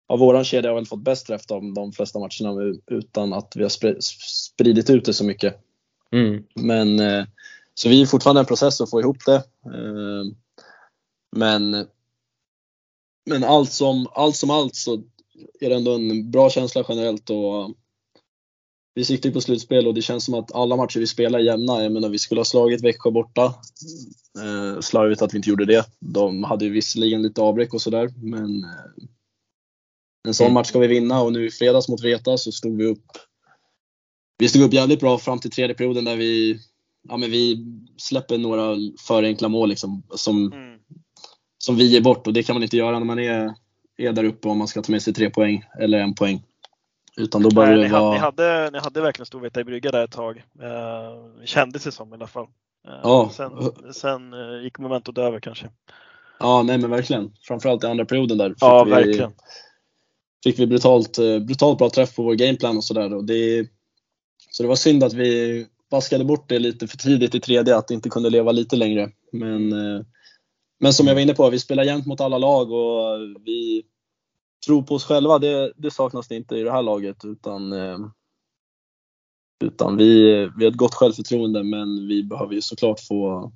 Ja, våran kedja har väl fått bäst träff de, de flesta matcherna utan att vi har spri- spridit ut det så mycket. Mm. Men, eh, så vi är fortfarande en process att få ihop det. Eh, Men, men allt, som, allt som allt så är det ändå en bra känsla generellt och vi siktar på slutspel och det känns som att alla matcher vi spelar är jämna. Jag menar, vi skulle ha slagit Växjö borta. Eh, slarvigt att vi inte gjorde det. De hade ju visserligen lite avbräck och sådär, men eh, en sån mm. match ska vi vinna och nu i fredags mot Vreta så stod vi upp. Vi stod upp jävligt bra fram till tredje perioden där vi, ja men vi släpper några för enkla mål liksom som, mm. som vi ger bort och det kan man inte göra när man är, är där uppe om man ska ta med sig tre poäng eller en poäng. Utan då började Nej, ni, vara... ni, hade, ni hade verkligen Storvreta i brygga där ett tag. Eh, kändes det som i alla fall. Eh, ja. Sen, sen eh, gick momentet över kanske. Ja, nej men verkligen. Framförallt i andra perioden där. Ja, vi, verkligen. Fick vi brutalt, eh, brutalt bra träff på vår gameplan och sådär. Det, så det var synd att vi vaskade bort det lite för tidigt i tredje, att det inte kunde leva lite längre. Men, eh, men som jag var inne på, vi spelar jämt mot alla lag och vi tror på oss själva, det, det saknas det inte i det här laget. Utan, eh, utan vi, vi har ett gott självförtroende men vi behöver ju såklart få,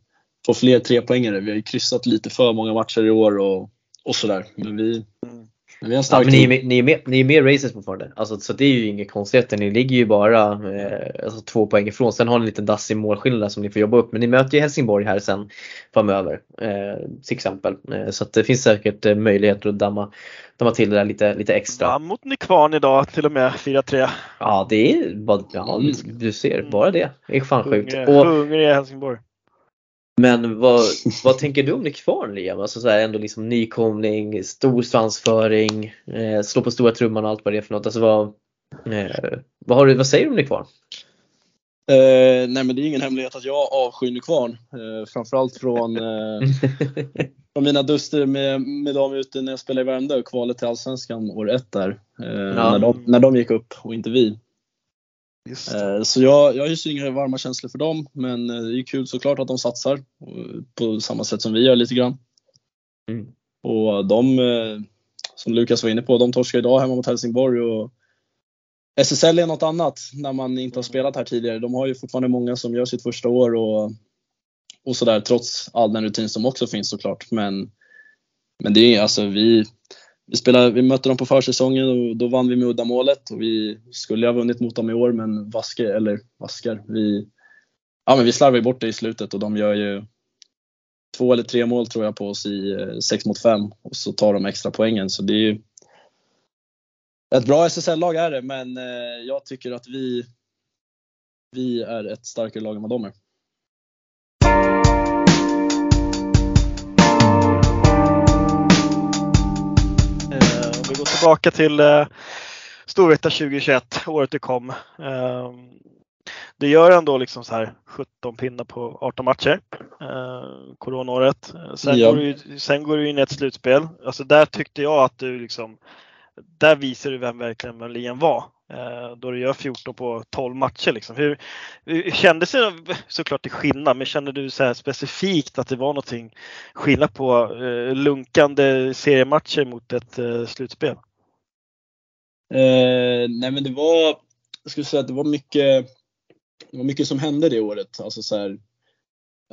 få fler trepoängare. Vi har ju kryssat lite för många matcher i år och, och sådär. Men vi, mm vi har ja, men ni, är med, ni, är med, ni är med racers fortfarande. Alltså, så det är ju inget konstigt. Ni ligger ju bara eh, alltså, två poäng ifrån. Sen har ni lite dassig målskillnad som ni får jobba upp. Men ni möter ju Helsingborg här sen framöver. Eh, till exempel. Eh, så det finns säkert eh, möjligheter att damma, damma till det där lite, lite extra. Ja, mot Nykvarn idag till och med 4-3. Ja, det är bara, ja, du ser, bara det. Det är fan sjukt. Hungrig Helsingborg. Men vad, [LAUGHS] vad tänker du om kvar Liam? Alltså så här, ändå liksom nykomling, stor svansföring, eh, slå på stora trumman och allt vad det är för något. Alltså vad, eh, vad, har du, vad säger du om kvar? Eh, nej men det är ingen hemlighet att jag avskyr Nykvarn. Eh, framförallt från, eh, [LAUGHS] från mina duster med, med dem ute när jag spelade i Värmdö kvalet till Allsvenskan år ett där. Eh, ja. när, de, när de gick upp och inte vi. Eh, så jag, jag hyser inga varma känslor för dem, men eh, det är kul såklart att de satsar på samma sätt som vi gör lite grann. Mm. Och de, eh, som Lukas var inne på, de torskar idag hemma mot Helsingborg och SSL är något annat när man inte har spelat här tidigare. De har ju fortfarande många som gör sitt första år och, och sådär trots all den rutin som också finns såklart. Men, men det är alltså vi, vi, spelade, vi mötte dem på försäsongen och då vann vi med uddamålet och vi skulle ha vunnit mot dem i år men vaskar, eller vaskar, vi, ja, men vi slarvar bort det i slutet och de gör ju två eller tre mål tror jag på oss i eh, 6 mot 5 och så tar de extra poängen så det är ju ett bra SSL-lag är det men eh, jag tycker att vi, vi är ett starkare lag än vad de är. Tillbaka till eh, Storvreta 2021, året det kom. Eh, det gör ändå liksom så här 17 pinnar på 18 matcher, eh, coronaåret. Sen, ja. går du, sen går du in i ett slutspel. Alltså där tyckte jag att du liksom, där visar du vem verkligen Melin var. Eh, då du gör 14 på 12 matcher. Liksom. Hur, hur kändes det såklart till skillnad, men kände du så specifikt att det var någonting skillnad på eh, lunkande seriematcher mot ett eh, slutspel? Eh, nej men det var, jag skulle säga att det var mycket, det var mycket som hände det året. Alltså så här, mm.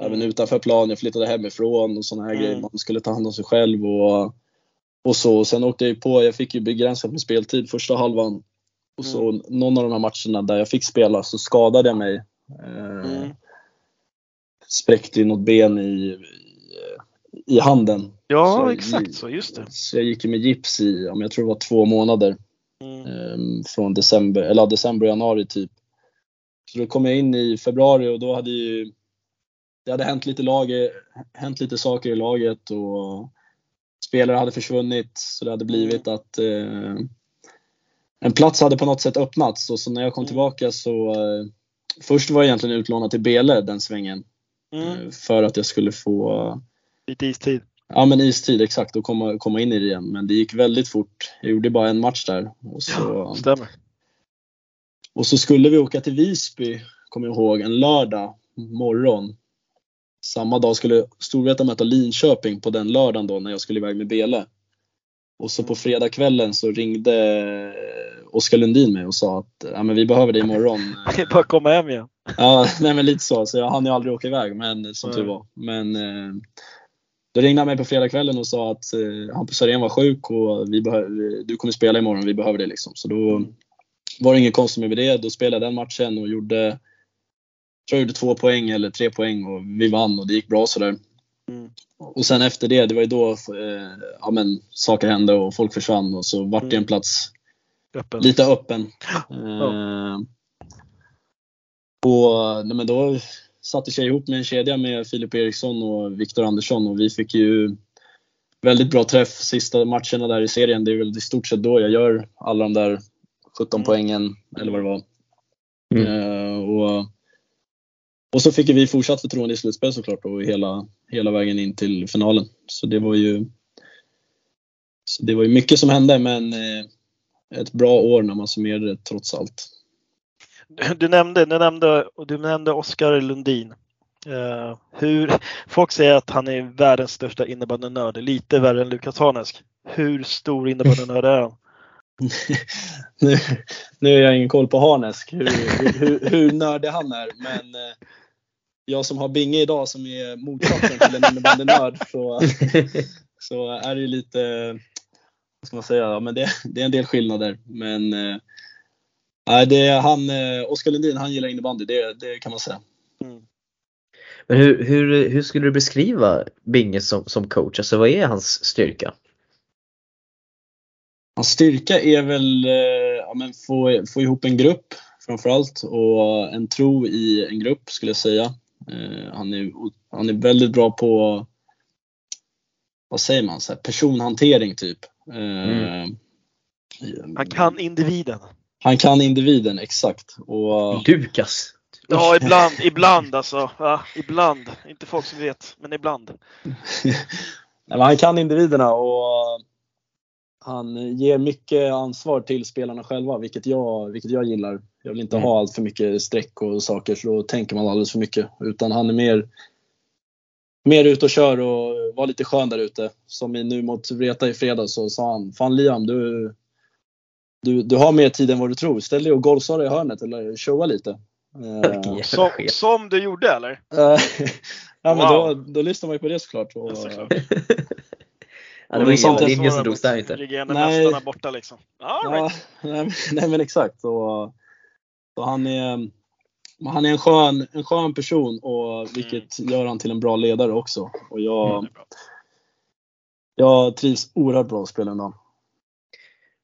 Även utanför plan, jag flyttade hemifrån och sådana här mm. grejer. Man skulle ta hand om sig själv och, och så. Sen åkte jag på, jag fick ju begränsat med speltid första halvan och så mm. någon av de här matcherna där jag fick spela så skadade jag mig. Eh, mm. Spräckte något ben i, i, handen. Ja, så exakt så, just det. Så jag gick med gips i, om jag tror det var två månader. Mm. Eh, från december, eller december, januari typ. Så då kom jag in i februari och då hade ju det hade hänt lite, lag, hänt lite saker i laget och spelare hade försvunnit så det hade blivit mm. att eh, en plats hade på något sätt öppnats och så när jag kom mm. tillbaka så eh, Först var jag egentligen utlånad till Bele den svängen. Mm. Eh, för att jag skulle få Lite istid. Ja men istid exakt och komma, komma in i det igen. Men det gick väldigt fort. Jag gjorde bara en match där. Och så, ja. Och så skulle vi åka till Visby, kommer jag ihåg, en lördag morgon. Samma dag skulle Storvreta möta Linköping på den lördagen då när jag skulle iväg med Bele. Och så på fredagskvällen så ringde Oskar Lundin mig och sa att ja, men vi behöver dig imorgon. [LAUGHS] Det är bara att komma hem igen. Ja, nej, men lite så. Så jag hann ju aldrig åka iväg, men som tur var. Men eh, då ringde han mig på fredagskvällen och sa att eh, Hampus Arén var sjuk och vi du kommer spela imorgon, vi behöver det liksom. Så då Mm. var det inget konstigt med det. Då spelade jag den matchen och gjorde, tror jag gjorde två poäng eller tre poäng och vi vann och det gick bra sådär. Mm. Och sen efter det, det var ju då eh, ja, men, saker hände och folk försvann och så vart det Mm. en plats Öppen. lite öppen. Eh, och nej, men då sattes jag ihop med en kedja med Filip Eriksson och Viktor Andersson och vi fick ju väldigt bra träff sista matcherna där i serien. Det är väl i stort sett då jag gör alla de där 17 Mm. poängen eller vad det var. Mm. Eh, och, och så fick vi fortsatt förtroende i slutspel såklart och hela, hela vägen in till finalen. Så det var ju så det var ju mycket som hände men eh, ett bra år när man summerar det trots allt. Du- nämnde, du nämnde, du nämnde Oskar Lundin. Uh, hur, folk säger att han är världens största innebandynörd, lite värre än Lukas Hanesk. Hur stor innebandynörd är han? [LAUGHS] nu, nu har jag ingen koll på Harnesk, hur, hur, hur nördig han är. Men eh, jag som har Binge idag som är motsatsen till en innebandynörd så, så är det ju lite, vad ska man säga, ja, men det, det är en del skillnader. Men eh, nej, det är han, eh, Oskar Lundin, han gillar innebandy, det, det kan man säga. Mm. Men hur, hur, hur skulle du beskriva Binge som, som coach? Alltså vad är hans styrka? Hans styrka är väl eh, ja, men få, få ihop en grupp framförallt och en tro i en grupp skulle jag säga. Eh, han, är, han är väldigt bra på vad säger man, så här, personhantering typ. Eh, Han kan individen. Han kan individen exakt. Och, Lukas! Ja, ibland, ibland alltså. Ja, ibland. Inte folk som vet, men ibland. [LAUGHS] Nej, men han kan individerna och han ger mycket ansvar till spelarna själva, vilket jag, vilket jag gillar. Jag vill inte Mm. ha allt för mycket streck och saker, så då tänker man alldeles för mycket. Utan han är mer, mer ute och kör och var lite skön där ute. Som nu mot Vreta i fredags så sa han, Fan Liam, du, du, du har mer tid än vad du tror. Ställ dig och golvsara i hörnet eller showa lite. Eh, Som, som du gjorde eller? Eh, [LAUGHS] ja, men Wow. då, då lyssnar man ju på det såklart. Och, Ja, såklart. [LAUGHS] Ja, det var ingen är linje som drogs där inte. Mästarna borta liksom. All right. Ja, [LAUGHS] nej, men- nej men exakt. Så, så han är, han är en, skön, en skön person och vilket gör han till en bra ledare också. Och jag, Mm, jag trivs oerhört bra att spela med honom.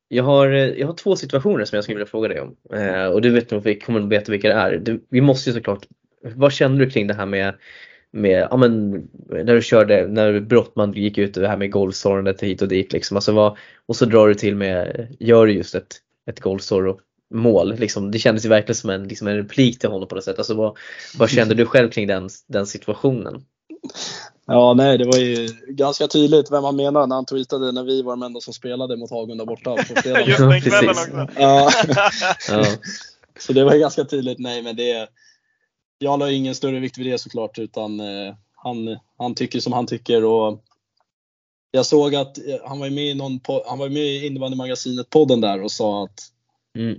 Jag har, eh, jag har två situationer som jag skulle vilja fråga dig om. Eh, och du vet nog, vi kommer att veta vilka det är. Du, vi måste ju såklart, vad känner du kring det här med, med ja, men, när du körde, när Brottman gick ut och det här med golvsorrandet hit och dit liksom. Alltså vad, och så drar du till med, gör du just ett, ett golfsår mål. Liksom. Det kändes ju verkligen som en, liksom en replik till honom på något sätt. Alltså vad, vad kände du själv kring den, den situationen? Ja, nej, det var ju ganska tydligt vem han menade när han tweetade när vi var de enda som spelade mot Hagunda borta på. Just den kvällen Precis. också. Ja, [LAUGHS] Ja. så det var ju ganska tydligt. Nej, men det, jag la ingen större vikt vid det såklart, utan eh, han, han tycker som han tycker. Och jag såg att eh, han var med i, någon, han var med i innebandymagasinet-podden där och sa att Mm.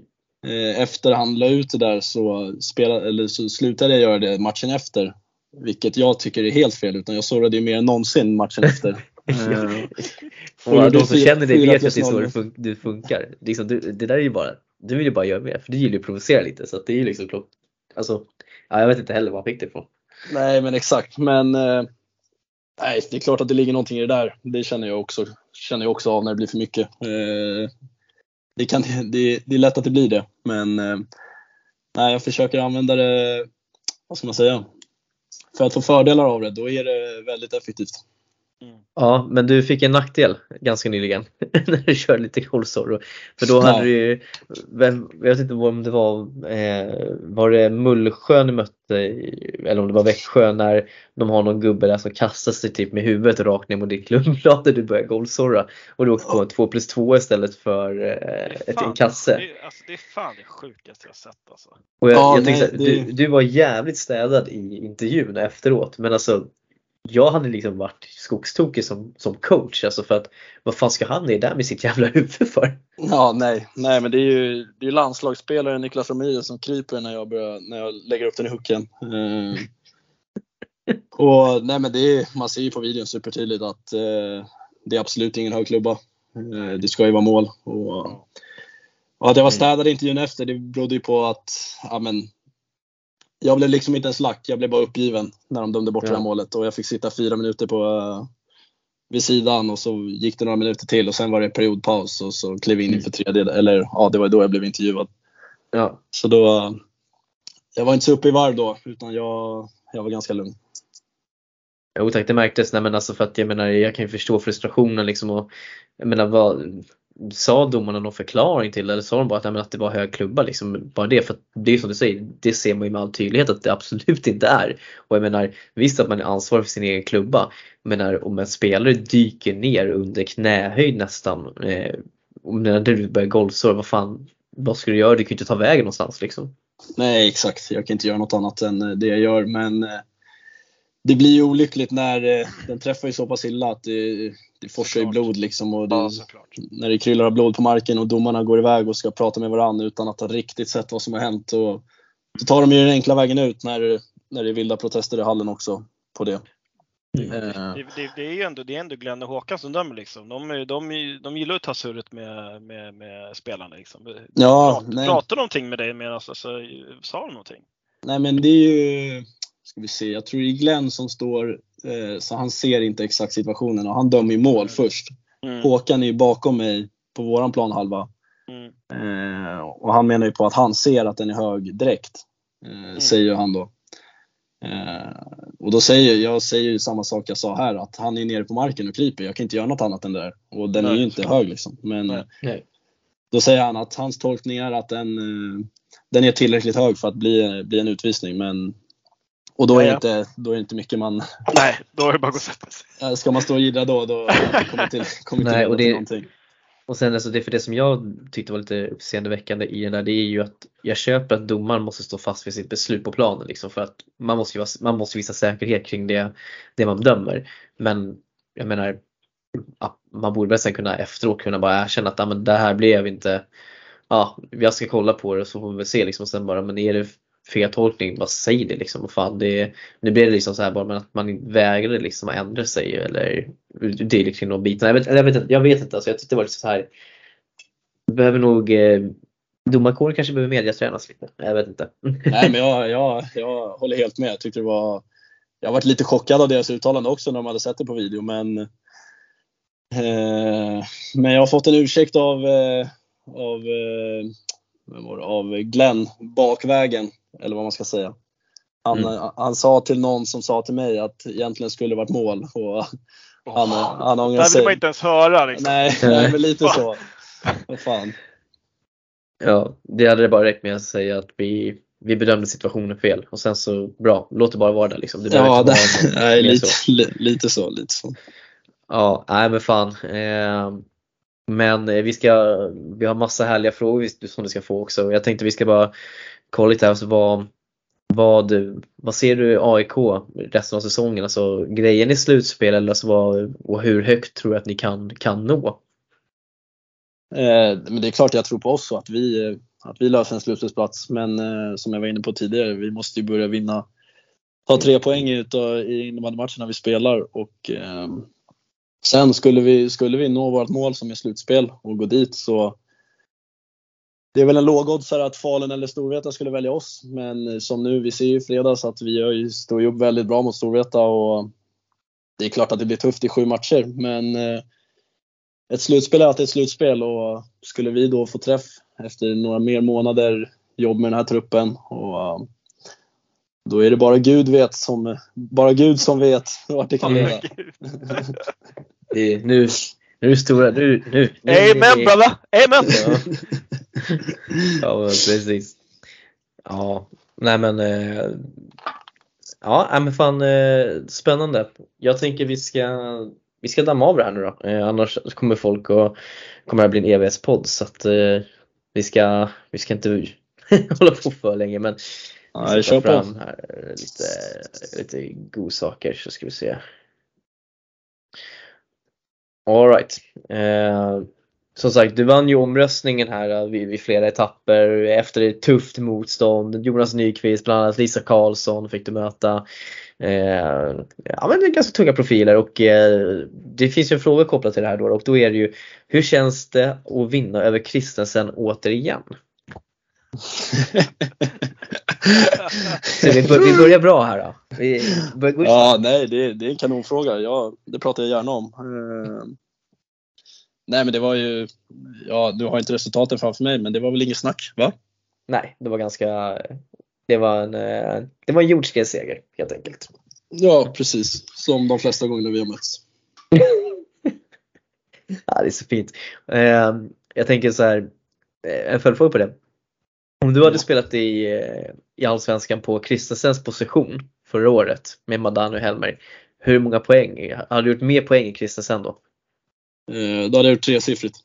eh, efter han la ut det där så, spelade, eller så slutade jag göra det matchen efter. Vilket jag tycker är helt fel, utan jag sårade ju mer än någonsin matchen efter. [LAUGHS] Eh, Och gjorde de som känner dig vet ju att det är så fun- du funkar. Liksom, du, det där är ju bara, du vill ju bara göra mer för du gillar ju att provocera lite så det är ju liksom klokt. Alltså, ja, jag vet inte heller var han fick det ifrån. Nej, men exakt. Men eh, nej, det är klart att det ligger någonting i det där. Det känner jag också, känner jag också av när det blir för mycket. Eh, det, kan, det, det är lätt att det blir det, men eh, nej, jag försöker använda det, vad ska man säga, för att få fördelar av det. Då är det väldigt effektivt. Ja, men du fick en nackdel ganska nyligen [LAUGHS] när du körde lite golfsor. För då hade du ju, vem, jag vet inte om det var, eh, var det Mullsjö ni mötte eller om det var Växjö när de har någon gubbe där som kastar sig typ med huvudet rakt ner mot ditt klubbblad när du börjar golfsorra och du åkte på en 2 plus 2 istället för eh, ett, fan- en kasse. Det är, alltså, det är fan det sjukaste jag sett alltså. Och jag, Ja, jag tänkte nej, här, det- du, du var jävligt städad i intervjun efteråt men alltså jag hade liksom varit skogstokig som, som coach alltså för att vad fan ska han ner där med sitt jävla huvud för? Ja, nej, nej men det är ju, det är ju landslagsspelaren Niklas Roméus som kryper när jag, börjar, när jag lägger upp den i hooken. Eh, och nej men det är, man ser ju på videon supertydligt att eh, det är absolut ingen hög klubba. Eh, det ska ju vara mål. Och, och att jag var städad intervjun efter, det berodde ju på att ja, men, jag blev liksom inte ens lack, jag blev bara uppgiven när de dömde bort Ja. det här målet. Och jag fick sitta fyra minuter på, eh, vid sidan och så gick det några minuter till och sen var det periodpaus och så klev in inför tredje, eller ja, det var då jag blev intervjuad. Ja, Så då, jag var inte så uppe i varv då, utan jag, jag var ganska lugn. Jo tack, det märktes. Nej, men alltså för att jag menar, jag kan ju förstå frustrationen liksom och jag menar vad Sa domarna någon förklaring till det eller sa de bara att, nej, men att det var hög klubba liksom? Bara det, för att det är som du säger, det ser man ju med all tydlighet att det absolut [LAUGHS] inte är. Och jag menar, visst att man är ansvarig för sin egen klubba, men när, om en spelare dyker ner under knähöjd nästan, eh, och när du börjar golvsår, vad fan, vad ska du göra? Du kan ju inte ta vägen någonstans liksom. Nej, exakt. Jag kan inte göra något annat än eh, det jag gör. Men eh, det blir ju olyckligt när eh, den träffar ju så pass illa att det, det forsar ju Såklart. blod liksom. Och det, Ja, när det kryllar av blod på marken och domarna går iväg och ska prata med varandra utan att ha riktigt sett vad som har hänt. Och, så tar de ju den enkla vägen ut när, när det är vilda protester i hallen också på det. Mm. Eh, Det, det, det är ju ändå, det är ändå Glenn och Håkan som dömer liksom. De, de, de gillar att ta surret med, med, med spelarna liksom. Ja, Prat, nej. Pratade de någonting med dig medan, alltså, sa de någonting? Nej men det är ju, ska vi se, jag tror det är Glenn som står, eh, så han ser inte exakt situationen och han dömer ju mål först. Mm. Håkan är ju bakom mig på våran planhalva. Mm. Eh, och han menar ju på att han ser att den är hög direkt. Eh, Säger ju han då. Eh, och då säger jag säger ju samma sak jag sa här, att han är nere på marken och kryper. Jag kan inte göra något annat än det där. Och den är Nej, ju inte hög liksom. Men Nej. eh, då säger han att hans tolkning är att den, eh, den är tillräckligt hög för att bli, bli en utvisning. Men, och då är, Ja, det ja. inte, då är det inte mycket man... Nej, då är det bara att sätta sig. Ska man stå och jiddra då, då kommer till, kommer Nej, till och det- någonting. Och sen alltså det för det som jag tyckte var lite uppseendeväckande i den där det är ju att jag köper att domaren måste stå fast vid sitt beslut på planen liksom för att man måste ju vara, man måste visa säkerhet kring det, det man bedömer. Men jag menar man borde väl sen kunna efteråt kunna bara erkänna att ja, men det här blev inte Ja, jag ska kolla på det och så får vi väl se liksom och sen bara men är det fel tolkning, bara säg det liksom. Och fan, det, nu blev det liksom så här bara men att man vägrade liksom att ändra sig eller dylikt kring de bitarna. Jag vet, jag vet, inte- jag vet inte, alltså, jag tyckte det var lite så här Behöver nog eh, Domarkåren kanske behöver mediatränas lite. Jag vet inte. [LAUGHS] Nej, men jag, jag, [LAUGHS] jag håller helt med. Jag tyckte det var... Jag varit lite chockad av deras uttalande också när de hade sett det på video, men... Eh, men jag har fått en ursäkt av, eh, av, eh, av Glenn bakvägen, eller vad man ska säga. Han, Mm. han sa till någon som sa till mig att egentligen skulle det varit mål. Och han, han Det ångrar här vill man sig. inte ens höra liksom. Nej, nej, men lite så. [LAUGHS] Vad fan. Ja, det hade det bara räckt med att säga att vi, vi bedömde situationen fel och sen så bra, låt det bara vara där liksom. Det Ja, det, vara [LAUGHS] nej, lite, så. li, lite så. Lite så. Ja, nej men fan. Eh, men eh, vi ska, vi har massa härliga frågor vi- som du ska få också. Jag tänkte vi ska bara kolla lite här, alltså vad, vad, vad ser du i AIK resten av säsongen? Alltså grejen i slutspel eller alltså vad, och hur högt tror du att ni kan, kan nå? Eh, men det är klart jag tror på oss och att vi, att vi löser en slutspelsplats. Men eh, som jag var inne på tidigare, vi måste ju börja vinna. Ta tre poäng utav, i innebandymatcherna vi spelar och eh, sen skulle vi, skulle vi nå vårt mål som är slutspel och gå dit så det är väl en lågoddsare att Falun eller Storvreta skulle välja oss. Men eh, som nu, vi ser ju i fredags att vi ju- står ju upp väldigt bra mot Storvreta och det är klart att det blir tufft i sju matcher men eh, ett slutspel är alltid ett slutspel och skulle vi då få träff efter några mer månader jobb med den här truppen och uh, då är det bara Gud vet som, bara Gud som vet vart det kan leda. Det, är- nu, nu är det stora, nu, nu. nu Amen brother! Amen! Ja. [LAUGHS] ja, precis. Ja, nej men. Eh, ja, men fan eh, spännande. Jag tänker vi ska, vi ska damma av det här nu då. Eh, annars kommer folk och kommer det här bli en EVS-podd så att vi ska, vi ska inte [LAUGHS] hålla på för länge men Ja, vi ska kör ta fram här lite, lite godsaker så ska vi se. Alright. Eh, som sagt, du vann ju omröstningen här eh, vid, vid flera etapper efter ett tufft motstånd. Jonas Nyqvist, bland annat Lisa Karlsson fick du möta. Eh, ja men det är ganska tunga profiler och eh, det finns ju en fråga kopplad till det här då och då är det ju hur känns det att vinna över Kristensen återigen? [LAUGHS] Så vi, bör, vi börjar bra här då. Vi börjar, ja, nej, det, det är en kanonfråga. Ja, det pratar jag gärna om. Eh, Nej, men det var ju, ja, du har inte resultaten framför mig, men det var väl inget snack, va? Nej, det var ganska, det var en, eh, det var en jordskredsseger helt enkelt. Ja, precis. Som de flesta gånger vi har mötts. [LAUGHS] ja, det är så fint. Uh, jag tänker så här, eh, en följdfråga på det. Om du hade spelat i, eh, i Allsvenskan på Kristensens position förra året med Madani och Helmer, hur många poäng? Hade du gjort mer poäng i Kristensen då? Eh, då hade jag gjort tresiffrigt.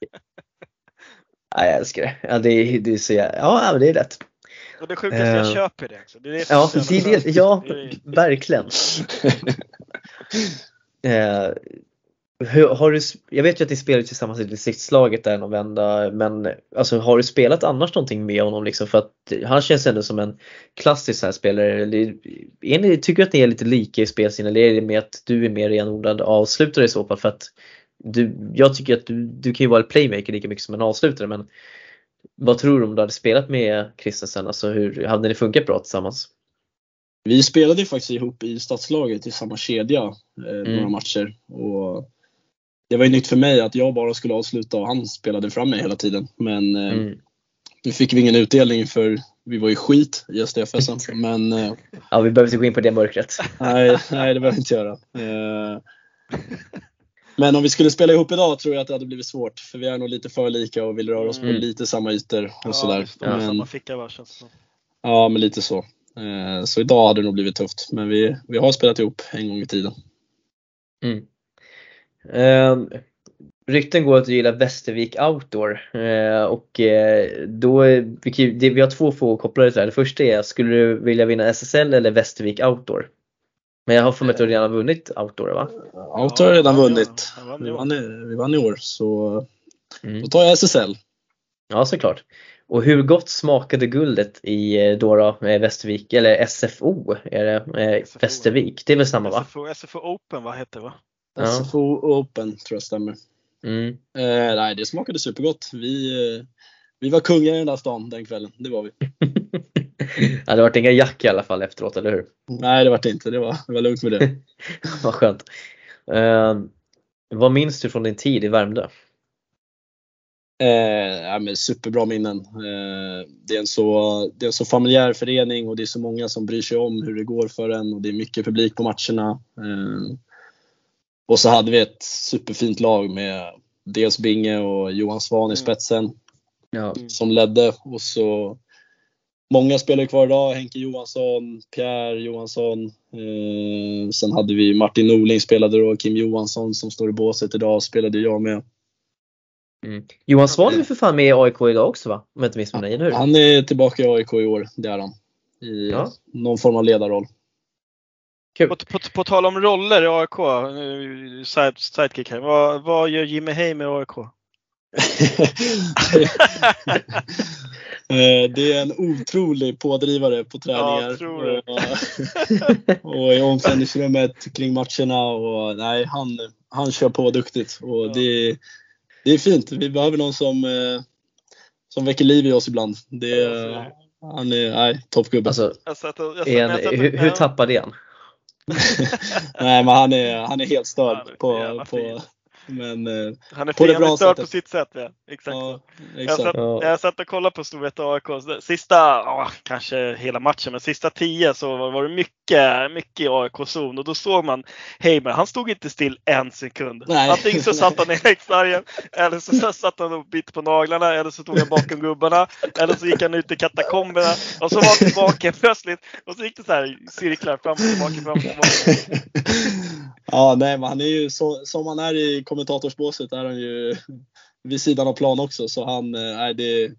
[LAUGHS] ja, jag älskar det. Ja, det, det är så, ja, det är rätt. Och det sjukaste, jag eh, köper det. Också. det, är det ja, det, det, ja, verkligen. [LAUGHS] hur, har du, jag vet ju att ni spelar tillsammans i distriktslaget där någon vända men alltså, har du spelat annars någonting med honom liksom för att han känns ändå som en klassisk här spelare. Är ni, tycker du att ni är lite lika i spelsinne eller är det med att du är mer renodlad avslutare i så fall? För att du, jag tycker att du, du kan ju vara en playmaker lika mycket som en avslutare men vad tror du om du hade spelat med Kristensen? Alltså hur hade ni funkat bra tillsammans? Vi spelade ju faktiskt ihop i stadslaget i samma kedja eh, mm. några matcher. Och det var ju nytt för mig att jag bara skulle avsluta och han spelade fram mig hela tiden. Men eh, mm. nu fick vi ingen utdelning för vi var ju skit i SDFS. Men, eh, ja, vi behöver inte gå in på det mörkret. Nej, nej det behöver vi inte göra. Eh, men om vi skulle spela ihop idag tror jag att det hade blivit svårt. För vi är nog lite för lika och vill röra oss mm. på lite samma ytor och ja, sådär. Ja, men, samma ficka var känns det Ja, men lite så. Så idag hade det nog blivit tufft. Men vi, vi har spelat ihop en gång i tiden. Mm. Eh, rykten går att du gillar Västervik Outdoor eh, och eh, då, vi, vi har två frågor kopplade till det här. Det första är, skulle du vilja vinna SSL eller Västervik Outdoor? Men jag har för mig att du redan har vunnit Outdoor va? Outdoor har redan vunnit. Vi vann, i, vi vann i år så mm. då tar jag SSL. Ja såklart. Och hur gott smakade guldet i eh, då, då Västervik, eller SFO, är det eh, Västervik? Det är väl samma va? SFO, SFO Open, vad heter det va? Ja. SFO Open tror jag stämmer. Mm. Eh, nej, det smakade supergott. Vi, eh, vi var kungar i den där stan den kvällen, det var vi. [LAUGHS] ja, det vart inga jack i alla fall efteråt, eller hur? Nej, det vart det inte. Det var, det var lugnt med det. [LAUGHS] vad skönt. Eh, vad minns du från din tid i Värmdö? Eh, ja, men superbra minnen. Eh, det, är en så, det är en så familjär förening och det är så många som bryr sig om hur det går för en och det är mycket publik på matcherna. Eh, och så hade vi ett superfint lag med dels Binge och Johan Svan i mm. spetsen ja. som ledde. Och så Många spelar kvar idag. Henke Johansson, Pierre Johansson. Eh, sen hade vi Martin Norling spelade då, Kim Johansson som står i båset idag spelade jag med. Mm. Johan Svan är för fan med i AIK idag också va? Om jag inte missminner mig, eller hur? Han är tillbaka i AIK i år, det är han. I ja. någon form av ledarroll. Kul. På, på, på tal om roller i AIK, side, sidekick här. Vad, vad gör Jimmy Heim i AIK? [LAUGHS] Det är en otrolig pådrivare på träningar. Ja, och, och i omklädningsrummet kring matcherna. Och, nej, han, han kör på duktigt. Och ja. det, det är fint. Vi behöver någon som, eh, som väcker liv i oss ibland. Det, han är nej, toppgubbe. Alltså, hur, hur tappade han? [LAUGHS] Nej men han är, han är helt störd på, på, men, eh, han är på, det bra störd på sitt sätt. Ja. Exakt. Ja, exakt. Jag, satt, ja. jag satt och kollade på Storvreta AIK. Sista, åh, kanske hela matchen, men sista tio så var det mycket, mycket i AIK-zon och då såg man Heimer. Han stod inte still en sekund. Nej. Antingen så satt han i [LAUGHS] häckstargen eller så satt han och bit på naglarna eller så tog han bakom gubbarna eller så gick han ut i katakomberna och så var han tillbaka [LAUGHS] plötsligt och så gick det så här cirklar fram och tillbaka. Fram och tillbaka. Ja, nej, men han är ju så, som han är i kommentatorsbåset är han ju vid sidan av plan också. Så han, eh, nej, det är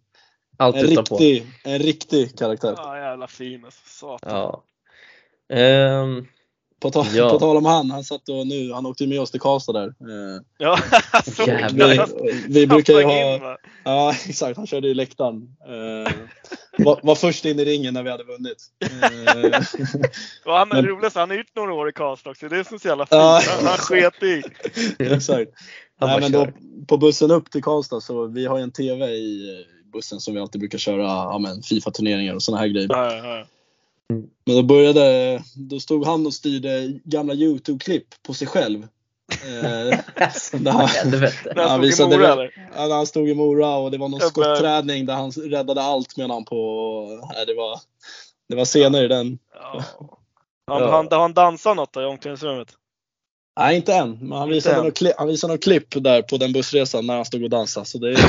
en riktig, en riktig karaktär. Ja, jävla fin alltså. Satan. Ja. Um, på, tal, Ja. [LAUGHS] på tal om han, han satt och nu, han åkte med oss till Karlstad där. Eh, Ja, [LAUGHS] vi, vi brukar ju ha, ja exakt, han körde ju läktaren. Eh, var, var först in i ringen när vi hade vunnit. Eh, Och han är roligast, han har gjort några år i Karlstad också. Det är som så jävla fint. Ja. Han, han sket i. [LAUGHS] exakt. Nej, men då, på bussen upp till Karlstad så vi har ju en TV i bussen som vi alltid brukar köra ja, men Fifa-turneringar och sådana här grejer. Ja, ja, ja. Men då började, då stod han och styrde gamla YouTube-klipp på sig själv. Eh. [LAUGHS] När han Ja, stod i satte Mora? Ja, när han stod i Mora och det var någon skotträddning där han räddade allt medan han på. Nej, det, var, det var scener i den. Ja. Han, Ja. han, han dansade något där i omklädningsrummet. Nej, inte än. Men han visade, något klipp, han visade något klipp där på den bussresan när han stod och dansade. Så det är,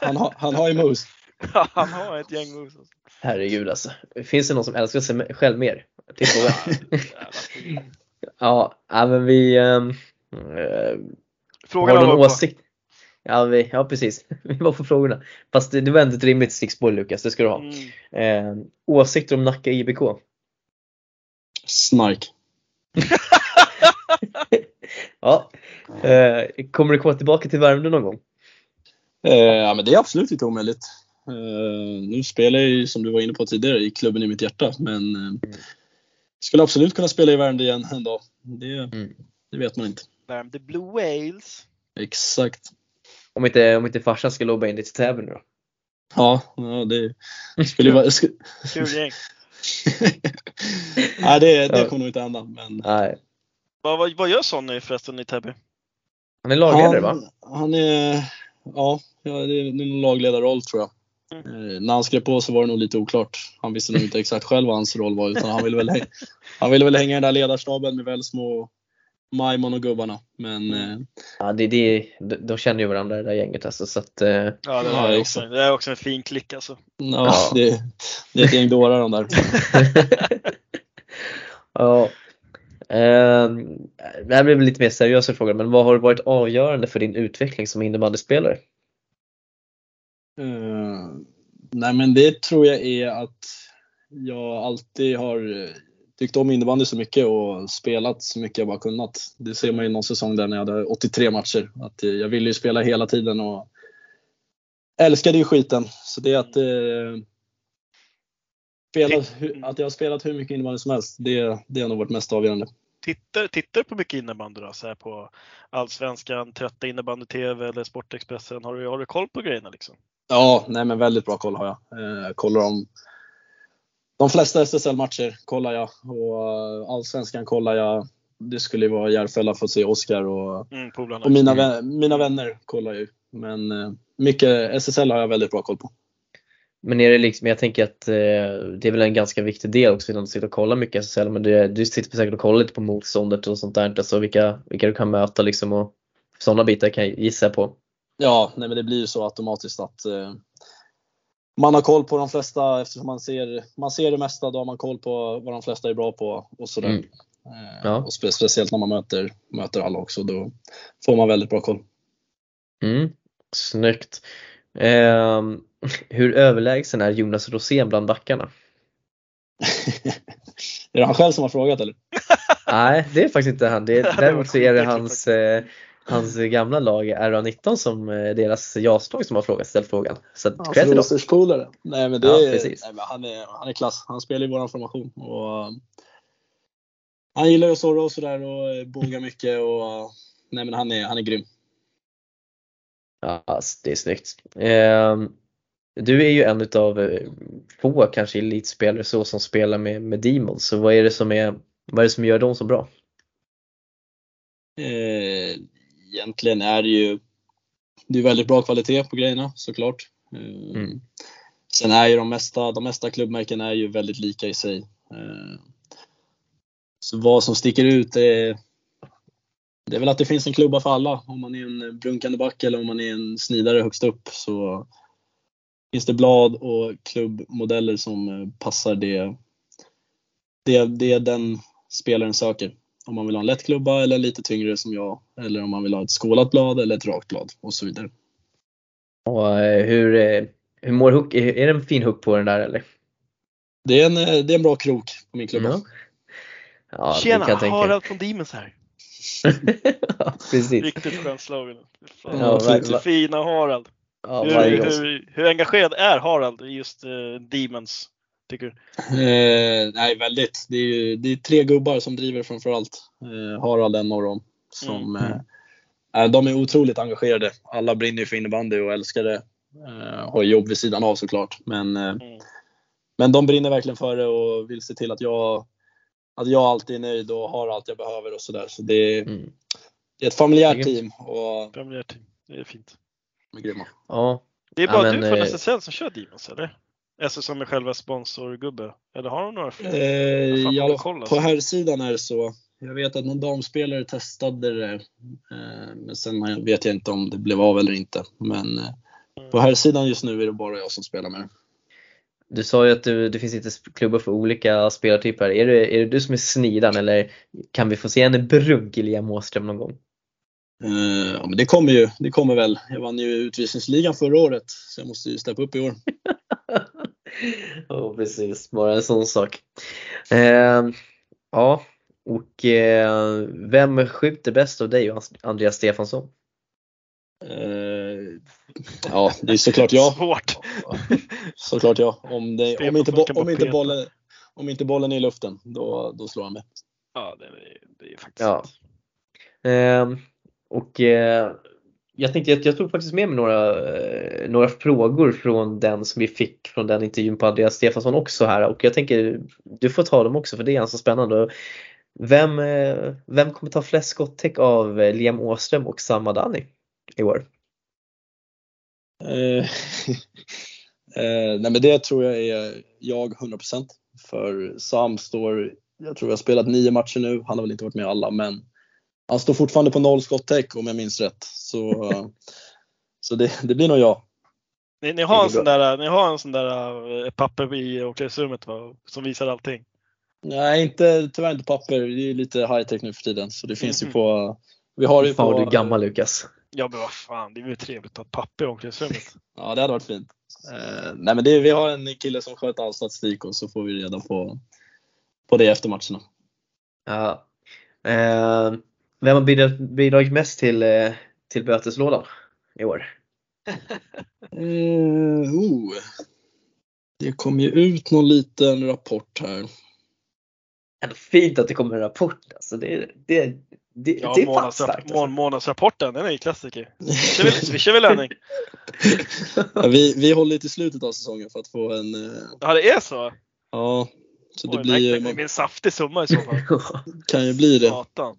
[LAUGHS] han, har, han har ju moves. [LAUGHS] Han har ett gäng moves. Alltså. Herregud alltså. Finns det någon som älskar sig själv mer? [LAUGHS] Ja, ja, men vi eh, Frågan har var någon på. åsikt. Ja, vi, ja precis, [LAUGHS] vi var på frågorna. Fast det, det var ändå ett rimligt stickspår Lukas, det ska du ha. Mm. Eh, åsikter om Nacka IBK? Snark. Ja. Eh, kommer du komma tillbaka till Värmdö någon gång? Eh, ja, men det är absolut inte omöjligt. Eh, nu spelar jag ju, som du var inne på tidigare, i klubben i mitt hjärta. Men eh, skulle absolut kunna spela i Värmdö igen en dag. Det, Mm. det vet man inte. Värmdö Blue Whales. Exakt. Om inte, om inte farsan ska lobba in dig till Täby nu då? Ja, ja det skulle ju vara... [LAUGHS] Kul gäng. [LAUGHS] Nej, det, det kommer nog inte hända. Men Nej. Vad, vad, vad gör Sonny förresten i Täby? Han är lagledare va? han, han är... Ja, ja, det är en lagledarroll tror jag. Eh, när han skrev på så var det nog lite oklart. Han visste nog inte exakt själv vad hans roll var utan han ville väl, häng, [LAUGHS] han ville väl hänga i den där ledarstaben med Välsmo, Majmon och gubbarna. Men eh, Ja, det, det, de, känner ju varandra det där gänget alltså, så att, eh, Ja, det, Ja, var också, exakt. det är också en fin klick alltså. ja, Ja. [LAUGHS] Det, det är ett gäng dårar de där. [LAUGHS] ja. Eh, det här blir väl lite mer seriösa frågor, men vad har varit avgörande för din utveckling som innebandyspelare? Eh, nej men det tror jag är att jag alltid har eh, tyckt om innebandy så mycket och spelat så mycket jag bara kunnat. Det ser man ju någon säsong där när jag hade 83 matcher. Att eh, jag ville ju spela hela tiden och älskade ju skiten. Så det att eh, spela, hu- att jag har spelat hur mycket innebandy som helst, det, det har nog varit mest avgörande. Tittar, tittar du på mycket innebandy då? Så här på Allsvenskan, Trötta innebandy-TV eller Sportexpressen? Har du, har du koll på grejerna liksom? Ja, nej men väldigt bra koll har jag. Eh, kollar om de flesta SSL-matcher kollar jag och eh, allsvenskan kollar jag. Det skulle ju vara Järfälla för att se Oskar och, Mm, och mina, vä- mina vänner kollar ju. Men eh, mycket SSL har jag väldigt bra koll på. Men är det liksom, jag tänker att eh, det är väl en ganska viktig del också att sitta och kolla mycket SSL, men det, du sitter säkert och kollar lite på motståndet och sånt där, alltså vilka, vilka du kan möta liksom och sådana bitar kan jag gissa på. Ja, nej men det blir ju så automatiskt att eh, man har koll på de flesta eftersom man ser, man ser det mesta. Då har man koll på vad de flesta är bra på och sådär. Mm. Eh, Ja. och spe, speciellt när man möter, möter alla också. Då får man väldigt bra koll. Mm, snyggt. Ehm, [LAUGHS] hur överlägsen är Jonas Rosén bland backarna? [LAUGHS] är det han själv som har frågat eller? Nej, det är faktiskt inte han. Det, hade [LAUGHS] däremot så är det hans, eh, hans gamla lag RA19 som eh, deras JAS-lag som har frågat, ställt frågan. Så till dem. rosterspolare. Nej men det Ja, är, precis. nej, men han, är, han är klass. Han spelar i våran formation. Och, uh, han gillar ju att sorra och sådär och eh, bågar mycket. Och, nej men han är, han är grym. Ja, alltså, det är snyggt. Ehm, du är ju en utav eh, få kanske elitspelare så som spelar med, med Demons. Så vad är det som är, vad är det som gör dem så bra? Eh, egentligen är det ju det är väldigt bra kvalitet på grejerna såklart. Eh, Mm. Sen är ju de mesta, de mesta klubbmärken är ju väldigt lika i sig. Eh, så vad som sticker ut är, det är väl att det finns en klubba för alla. Om man är en brunkande back eller om man är en snidare högst upp så finns det blad och klubbmodeller som eh, passar det, det, det den spelaren söker. Om man vill ha en lätt klubba eller lite tyngre som jag. Eller om man vill ha ett skålat blad eller ett rakt blad och så vidare. Och eh, hur, eh, hur mår Hook? Är det en fin hook på den där eller? Det är en, eh, det är en bra krok på min klubba. Ja. Ja, det Tjena, kan jag tänka. Harald från Demons här. [LAUGHS] ja, precis. Riktigt skön slogan. Ja, fina- Harald. Ja, hur, hur, hur engagerad är Harald i just uh, Demons? Tycker du? Eh, nej, väldigt. Det är, ju, det är tre gubbar som driver framförallt. Eh, Harald en av dem. Som, Mm. eh, de är otroligt engagerade. Alla brinner ju för innebandy och älskar det. Eh, har jobb vid sidan av såklart. Men, eh, Mm. men de brinner verkligen för det och vill se till att jag, att jag alltid är nöjd och har allt jag behöver och sådär. Så det, är- Mm. det är ett familjärt team och Premiär team. Det är fint. de är grymma. Ja, Det är Ja, bara men, du från eh, SSL som kör Demons eller? Alltså som är själva sponsorgubbe? Eller har de några fler? Eh, fan, ja, kolla, på här sidan är det så. Jag vet att någon damspelare testade det. Eh, men sen vet jag inte om det blev av eller inte. Men eh, på här sidan just nu är det bara jag som spelar med det. du sa ju att du, det finns inte klubbar för olika spelartyper. Är det, är det du som är snidan eller kan vi få se en brunk i Liam Åström någon gång? Eh, ja, men det kommer ju. Det kommer väl. Jag vann ju utvisningsligan förra året. Så jag måste ju steppa upp i år. [LAUGHS] Ja precis, bara en sån sak. Eh, ja, och eh, vem skjuter bäst av dig och Andreas Stefansson? Eh, ja, det är såklart jag. Svårt. [LAUGHS] Såklart jag. Om, det, om, inte, bo, om, inte bollen, om inte bollen är i luften, då, då slår han mig. Ja, det är, det är faktiskt Ja. sant. Eh, och eh, jag tänkte att jag tog faktiskt med mig några, eh, några frågor från den som vi fick från den intervjun på Andreas Stefansson också här och jag tänker du får ta dem också för det är ganska spännande. Vem, eh, vem kommer ta flest skottäck av eh, Liam Åström och Sam Madani i år? [LAUGHS] Nej men det tror jag är jag 100% för Sam står, jag tror jag har spelat nio matcher nu, han har väl inte varit med i alla men han står fortfarande på noll skottäck om jag minns rätt. Så, [LAUGHS] så det, det blir nog jag. Ni, ni, har en sån där, ni har en sån där eh, papper i omklädningsrummet va? som visar allting? Nej, inte, tyvärr inte papper. Det är lite high tech nu för tiden så det finns ju Mhm. på vi har ju Fan på, du är gammal Lukas. Ja men vad fan, det är väl trevligt att ha papper i omklädningsrummet. [LAUGHS] Ja, det hade varit fint. Eh, nej, men det, vi har en kille som sköter all statistik och så får vi reda på, på det efter matcherna. Ja. Eh, vem har bidragit, bidragit mest till, eh, till böteslådan i år? Eh, oh. Det kom ju ut någon liten rapport här. Ändå fint att det kommer en rapport alltså. Det, det, det, Ja, det är månadsrapp- starkt. Alltså. mån- månadsrapporten, den är ju klassiker. Vi kör väl- löning? [LAUGHS] Ja, vi, vi håller till slutet av säsongen för att få en... eh, Ja det är så? ja, så det Oj, blir ju, det blir en saftig summa i så fall. [LAUGHS] kan ju bli det. Satan.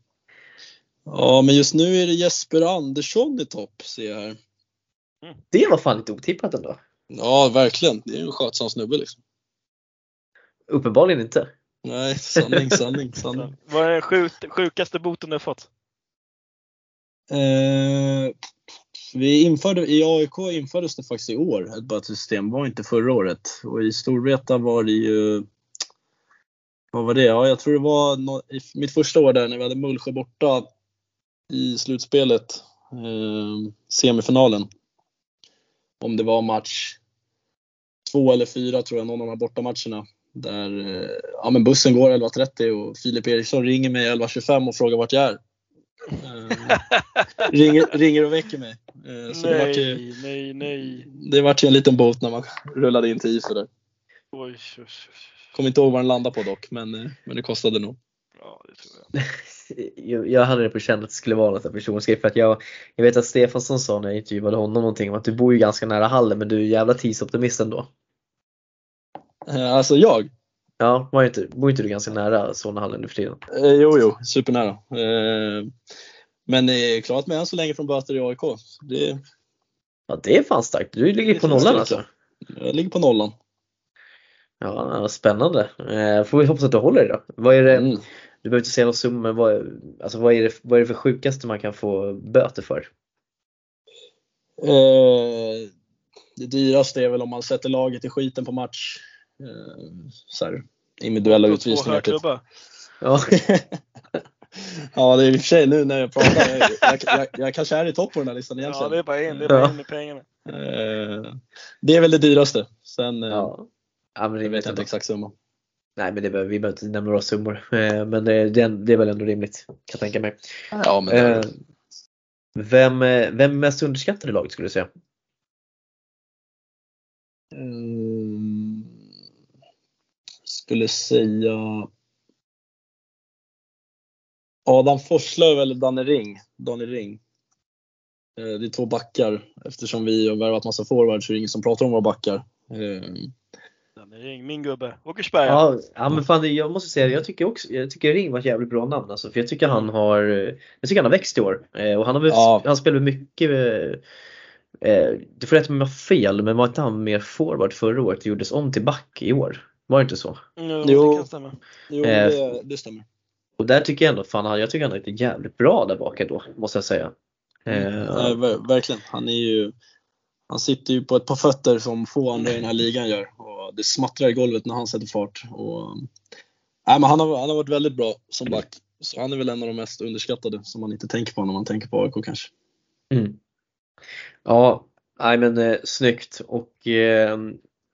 Ja, men just nu är det Jesper Andersson i topp ser jag här. det var fan lite otippat ändå. Ja, verkligen. Det är en skötsam snubbe liksom. Uppenbarligen inte. Nej, sanning, [LAUGHS] sanning, sanning. Vad är den sjuk- sjukaste boten du har fått? Eh, vi införde, I AIK infördes det faktiskt i år ett bötessystem, var inte förra året. Och i Storvreta var det ju, vad var det? Ja, jag tror det var i mitt första år där när vi hade Mullsjö borta i slutspelet, eh, semifinalen. Om det var match två eller fyra tror jag, någon av de här bortamatcherna. Där eh, ja, men bussen går 11.30 och Filip Eriksson ringer mig 11.25 och frågar vart jag är. Eh, ringer, ringer och väcker mig. Eh, Så det vart ju, Nej, nej, nej. det vart ju en liten bot när man rullade in till IFO där. Oj, oj, oj. Kommer inte ihåg vad den landade på dock, men, eh, men det kostade nog. Ja, det tror [LAUGHS] jag. Jag, hade det på känn att det skulle vara något personskrift för att jag, jag vet att Stefansson sa när jag intervjuade honom någonting om att du bor ju ganska nära hallen men du är jävla tidsoptimist ändå. Eh, Alltså jag? Ja, var inte, bor inte du ganska nära Solnahallen nu för tiden? Eh, jo, jo, supernära. Eh, men eh, klarat mig än så länge från böter i AIK. Det, Ja det är fan starkt, du ligger Det på är nollan alltså. jag ligger på nollan. Ja, spännande. Eh, får vi hoppas att du håller dig då. Vad är det, Mm. Du behöver inte säga någon summa, men vad, alltså, vad, är det, vad är det för sjukaste man kan få böter för? Eh, det dyraste är väl om man sätter laget i skiten på match. Eh, så här, individuella På två utvisningar. Typ. Ja, [LAUGHS] ja, det är i och för sig nu när jag pratar. Jag, jag, jag, jag kanske är i topp på den här listan Ja, egentligen. det är bara en, det är bara Ja. en med pengarna. Eh, det är väl det dyraste. Sen eh, ja. ja men jag vet jag inte exakt summa. Nej men det behöver, vi behöver inte nämna några summor. Eh, men det, det, är väl ändå rimligt kan jag tänka mig. Ja, men Eh, vem, eh, vem är mest underskattad i laget skulle du säga? Mm, skulle säga Adam Forslöv eller Danne Ring. Danne Ring. Det är två backar. Eftersom vi har värvat massa forwards så är det ingen som pratar om våra backar. Är ring, min gubbe. Åkersberga. Ja, ja men fan jag måste säga jag tycker också, jag tycker Ring var ett jävligt bra namn alltså, för jag tycker han har, jag tycker han har växt i år. Eh, och han har Ja. han spelar mycket, eh, eh, du får rätta mig om jag har fel, men var inte han mer forward förra året och gjordes om till back i år? Var det inte så? Jo, Jo. det kan stämma. jo, det, det stämmer. Och där tycker jag ändå, fan jag tycker han är jävligt bra där bak ändå, måste jag säga. Eh, Nej, ver- verkligen. Han är ju han sitter ju på ett par fötter som få andra i den här ligan gör. Det smattrar i golvet när han sätter fart. Och, nej, men han, har, han har varit väldigt bra som back. Så han är väl en av de mest underskattade som man inte tänker på när man tänker på AIK kanske. Mm. Ja, nej men eh, snyggt. Och eh,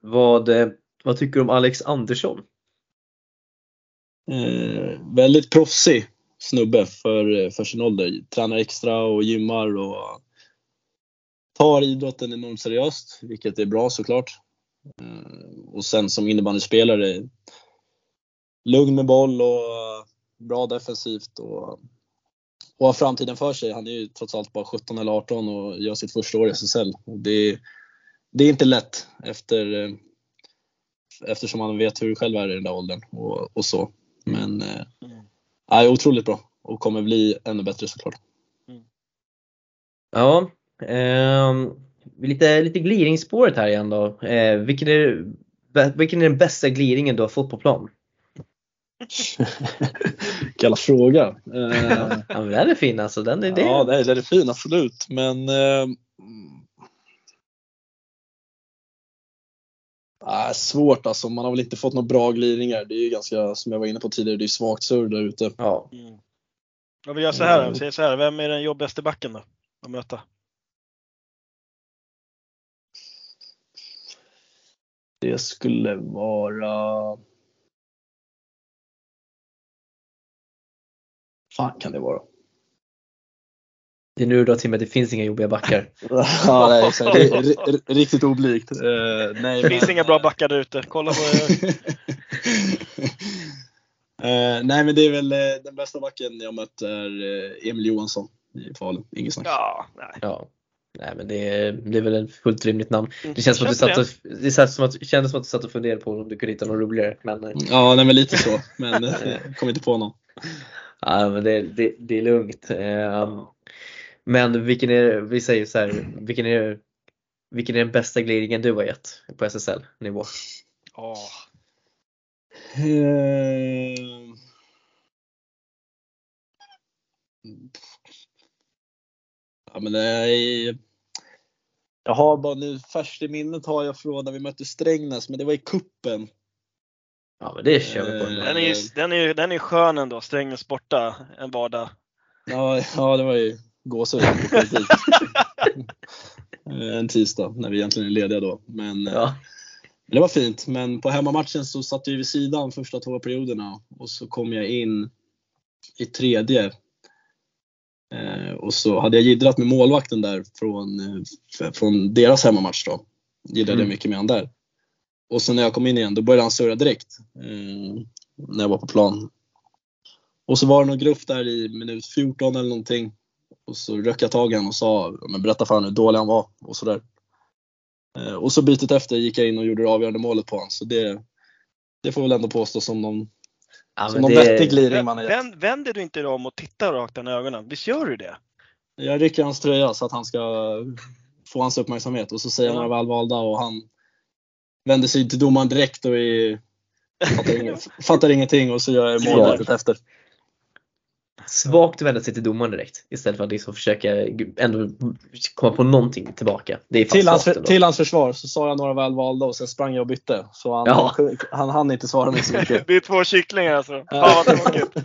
vad, eh, vad tycker du om Alex Andersson? Eh, väldigt proffsig snubbe för, för sin ålder. Tränar extra och gymmar och tar idrotten enormt seriöst, vilket är bra såklart. Eh, och sen som innebandyspelare, lugn med boll och bra defensivt och, och har framtiden för sig. Han är ju trots allt bara 17 eller 18 och gör sitt första år i SSL. Och det, det är inte lätt efter, eh, eftersom man vet hur det själv är i den där åldern och, och så. Men eh, Mm. ja, otroligt bra och kommer bli ännu bättre såklart. Ja, ehm, lite, lite glidningsspåret här igen då. Eh, vilken, är, vilken är den bästa glidningen du har fått på plan? [LAUGHS] Vilken fråga. Eh, [LAUGHS] Ja, men den är fin alltså. Den är det. ja, det är, det är fin absolut. Men eh, ah, svårt alltså. Man har väl inte fått några bra glidningar. Det är ju ganska, som jag var inne på tidigare, det är svagt surr där ute. Ja. Mm. Ja, vi gör så här, vi säger så här. Vem är den jobbigaste backen då? Att möta? Det skulle vara... fan kan det vara? Det är nu du drar till med att det finns inga jobbiga backar. [LAUGHS] ja, nej, exakt. Riktigt oblygt. Eh, nej, Det finns men- inga bra backar där ute. Kolla på [LAUGHS] Eh, nej men det är väl eh, den bästa backen jag mött är Emil Johansson i Falun. Inget snack. Ja, nej. Ja. Nej men det är väl ett fullt rimligt namn. Mm. Det känns som att du satt och, det känns som att, det kändes som att du satt och funderade på om du kunde hitta något roligare. Men, eh, Ja, nej men lite så. Men eh, [LAUGHS] kom inte på någon. ja, men det, det, det är lugnt. Eh, Men vilken är, vi säger så här, vilken är, vilken är den bästa glidningen du har gett på SSL-nivå? Ja. Eh, Ja men är... Jag har bara nu färskt i minnet har jag från när vi mötte Strängnäs, men det var i kuppen. Ja men det kör vi på. Eh, Den är ju den är, ju- den är skön ändå. Strängnäs borta en vardag. Ja, ja det var ju gåshud. jag. Eh, en tisdag när vi egentligen är lediga då. Men eh, Ja. det var fint. Men på hemmamatchen så satt jag vid sidan första två perioderna och så kom jag in i tredje. Eh, och så hade jag jiddrat med målvakten där från, eh, från deras hemmamatch då. Jiddrade Mm. jag mycket med han där. Och så när jag kom in igen då började han surra direkt. Eh, när jag var på plan. Och så var det någon grupp där i minut 14 eller någonting. Och så röck jag tag i honom och sa, men berätta för honom hur dålig han var och sådär. Eh, Och så bytet efter gick jag in och gjorde det avgörande målet på honom. Så det, det får väl ändå påstås som någon, Ja, som någon det- vettig man har gett. Vänd, vänder du inte dig om och tittar rakt i ögonen? Visst gör du det? Jag rycker hans tröja så att han ska få hans uppmärksamhet och så säger jag Ja. några välvalda och han vänder sig till domaren direkt och är, fattar, ing, fattar ingenting och så gör jag målet efter. Svagt att vända sig till domaren direkt istället för att liksom försöka ändå komma på någonting tillbaka. Det är fan Till hans, till hans försvar så sa jag några välvalda och sen sprang jag och bytte. Så han, Ja. han hann inte svara mig så mycket. [LAUGHS] Det är två kycklingar alltså. Ja, vad tråkigt. [LAUGHS]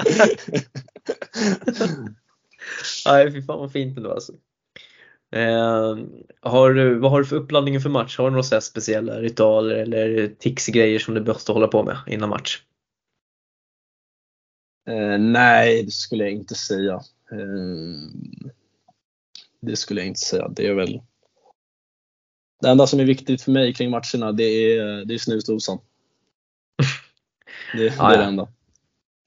Nej, fy fan vad fint ändå alltså. Eh, har du, vad har du för uppladdning inför match? Har du några speciella ritualer eller tics grejer som du måste hålla på med innan match? Eh, nej, det skulle jag inte säga. Eh, det skulle jag inte säga. Det är väl det enda som är viktigt för mig kring matcherna, det är, det är snusdosan. Det, [LAUGHS] det är det enda.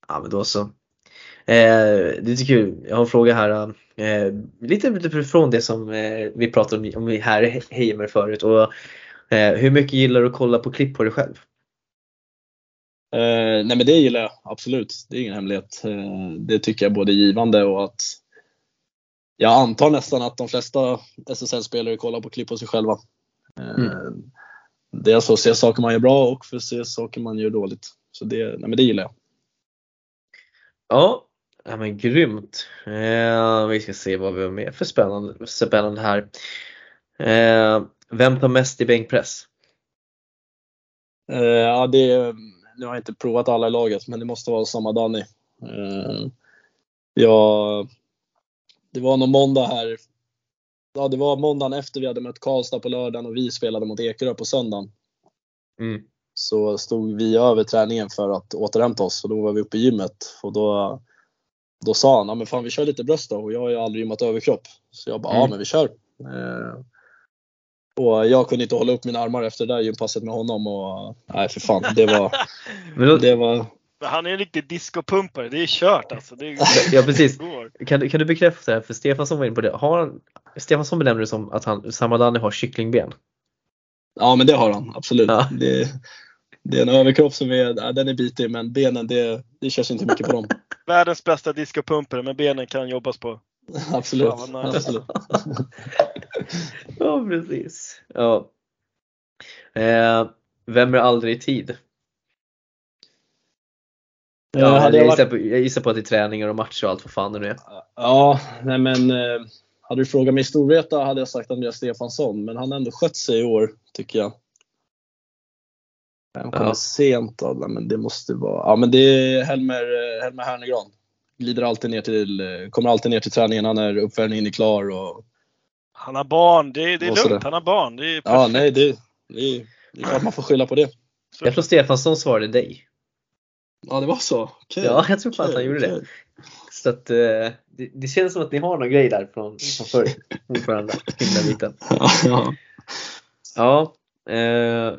Ja men då så. Eh, det är kul, jag har en fråga här. Eh, lite utifrån det som eh, vi pratade om, om här i Heimer förut. Och, eh, hur mycket gillar du att kolla på klipp på dig själv? Eh, nej men det gillar jag absolut. Det är ingen hemlighet. Eh, det tycker jag både är givande och att jag antar nästan att de flesta SSL-spelare kollar på klipp på sig själva. Eh, mm. Dels för att se saker man gör bra och för att se saker man gör dåligt. Så det, nej men det gillar jag. Ja, ja men grymt. Eh, vi ska se vad vi har med för spännande, spännande här. Eh, vem tar mest i bänkpress? Eh, ja, det, nu har jag inte provat alla i laget, men det måste vara samma Danny. Eh, jag, det var någon måndag här. Ja, det var måndagen efter vi hade mött Karlstad på lördagen och vi spelade mot Ekerö på söndagen. Mm. Så stod vi över träningen för att återhämta oss och då var vi uppe i gymmet och då, då sa han, ja men fan vi kör lite bröst då och jag har ju aldrig gymmat överkropp. Så jag bara, mm. ja men vi kör. Och jag kunde inte hålla upp mina armar efter det där gympasset med honom och nej för fan, det var, [LAUGHS] det var han är en riktig discopumpare, det är kört alltså. Det är, [LAUGHS] ja precis. Kan, kan du bekräfta det här? För Stefansson var inne på det. Har han, Stefansson benämner det som att han, Samadani har kycklingben. Ja men det har han, absolut. Ja. Det, det är en överkropp som är, den är bitig men benen det, det körs inte mycket på dem. [LAUGHS] Världens bästa discopumpare men benen kan jobbas på. [LAUGHS] Absolut. Ja, nice. absolut. [LAUGHS] ja precis. Ja. Eh, vem är aldrig i tid? Ja, jag, jag, gissar på, jag gissar på att det är träningar och matcher och allt vad fan det nu är. Ja, nej men eh, hade du frågat mig storveta hade jag sagt Andreas Stefansson, men han har ändå skött sig i år tycker jag. Han kommer ja. sent då, men det måste vara, ja men det är Helmer, eh, Helmer Hernegran. Glider alltid ner till, kommer alltid ner till träningen när uppvärmningen är klar. Och, han har barn, det, är, det är lugnt, han har barn. Det är ja, nej det, det, är, det är klart man får skylla på det. Jag tror Stefansson svarade dig. Ja, det var så? Okay. Ja, jag tror fan att han gjorde okay. det. Så att, eh, det, det, känns som att ni har någon grej där från, från förr mot varandra, himla biten. [LAUGHS] Ja. ja eh,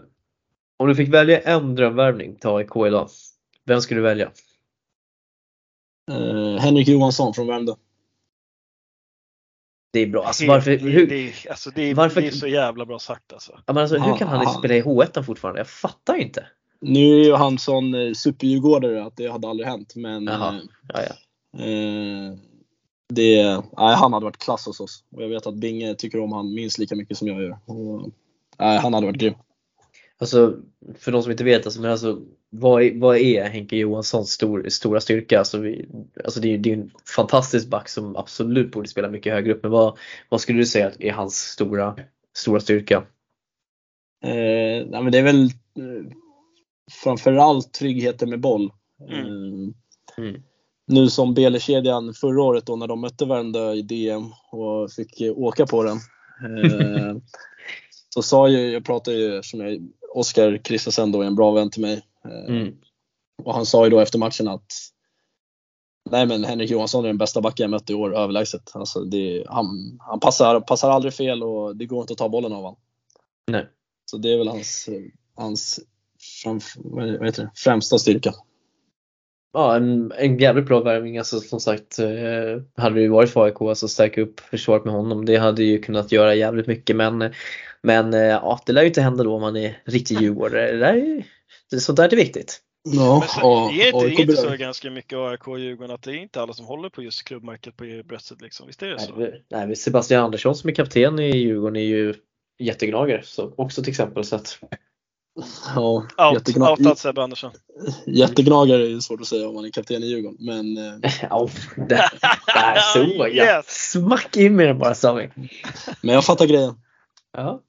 om du fick välja en drömvärvning till AIK idag, vem skulle du välja? Eh, Henrik Johansson från Värmdö. Det är bra. Alltså, varför, hur, det, alltså, det, är, varför, det är så jävla bra sagt alltså. Ja, men alltså hur kan han, han spela i H1 fortfarande? Jag fattar inte. Nu är ju han sån eh, superdjurgårdare att det hade aldrig hänt. Men Jaha. Eh, ja, ja. Eh, det, nej, han hade varit klass hos oss. Och jag vet att Binge tycker om han minst lika mycket som jag gör. Och, nej, han hade varit grym. Alltså, för de som inte vet, alltså, men alltså, vad, är, vad är Henke Johanssons stor, stora styrka? Alltså, vi, alltså det, är, det är en fantastisk back som absolut borde spela mycket högre upp. Men vad, vad skulle du säga är hans stora, stora styrka? Eh, nej, men det är väl eh, framförallt tryggheten med boll. Mm. Eh, mm. Nu som Bele-kedjan förra året då när de mötte Värmdö i DM och fick åka på den. Eh, [LAUGHS] så sa ju, jag pratade ju, som jag, Oskar Kristensen då är en bra vän till mig. Eh, mm. Och han sa ju då efter matchen att Nej men Henrik Johansson är den bästa backen jag mött i år överlägset. Alltså det, han han passar, passar aldrig fel och det går inte att ta bollen av honom. Nej. Så det är väl hans, hans fram, vad heter det, främsta styrka. Ja, en, en jävligt bra värvning. Alltså, som sagt, eh, hade det varit för AIK, alltså stärka upp försvaret med honom, det hade ju kunnat göra jävligt mycket. Men, men eh, ja, det lär ju inte hända då om man är riktig djurgårdare. Det är, sånt där är viktigt. Ja, och, det är inte, det är inte så ganska mycket AIK och Djurgården att det är inte alla som håller på just klubbmärket på bröstet liksom. Visst är det så? Nej, nej, Sebastian Andersson som är kapten i Djurgården är ju jättegnagare så också till exempel. Så att, Ja, Out, jättegna outat Sebbe Andersson. Jättegnagare är svårt att säga om man är kapten i Djurgården. Men, eh, ja, där, där så [LAUGHS] yes. Smack in med den bara Sami. Men jag fattar grejen. Ja,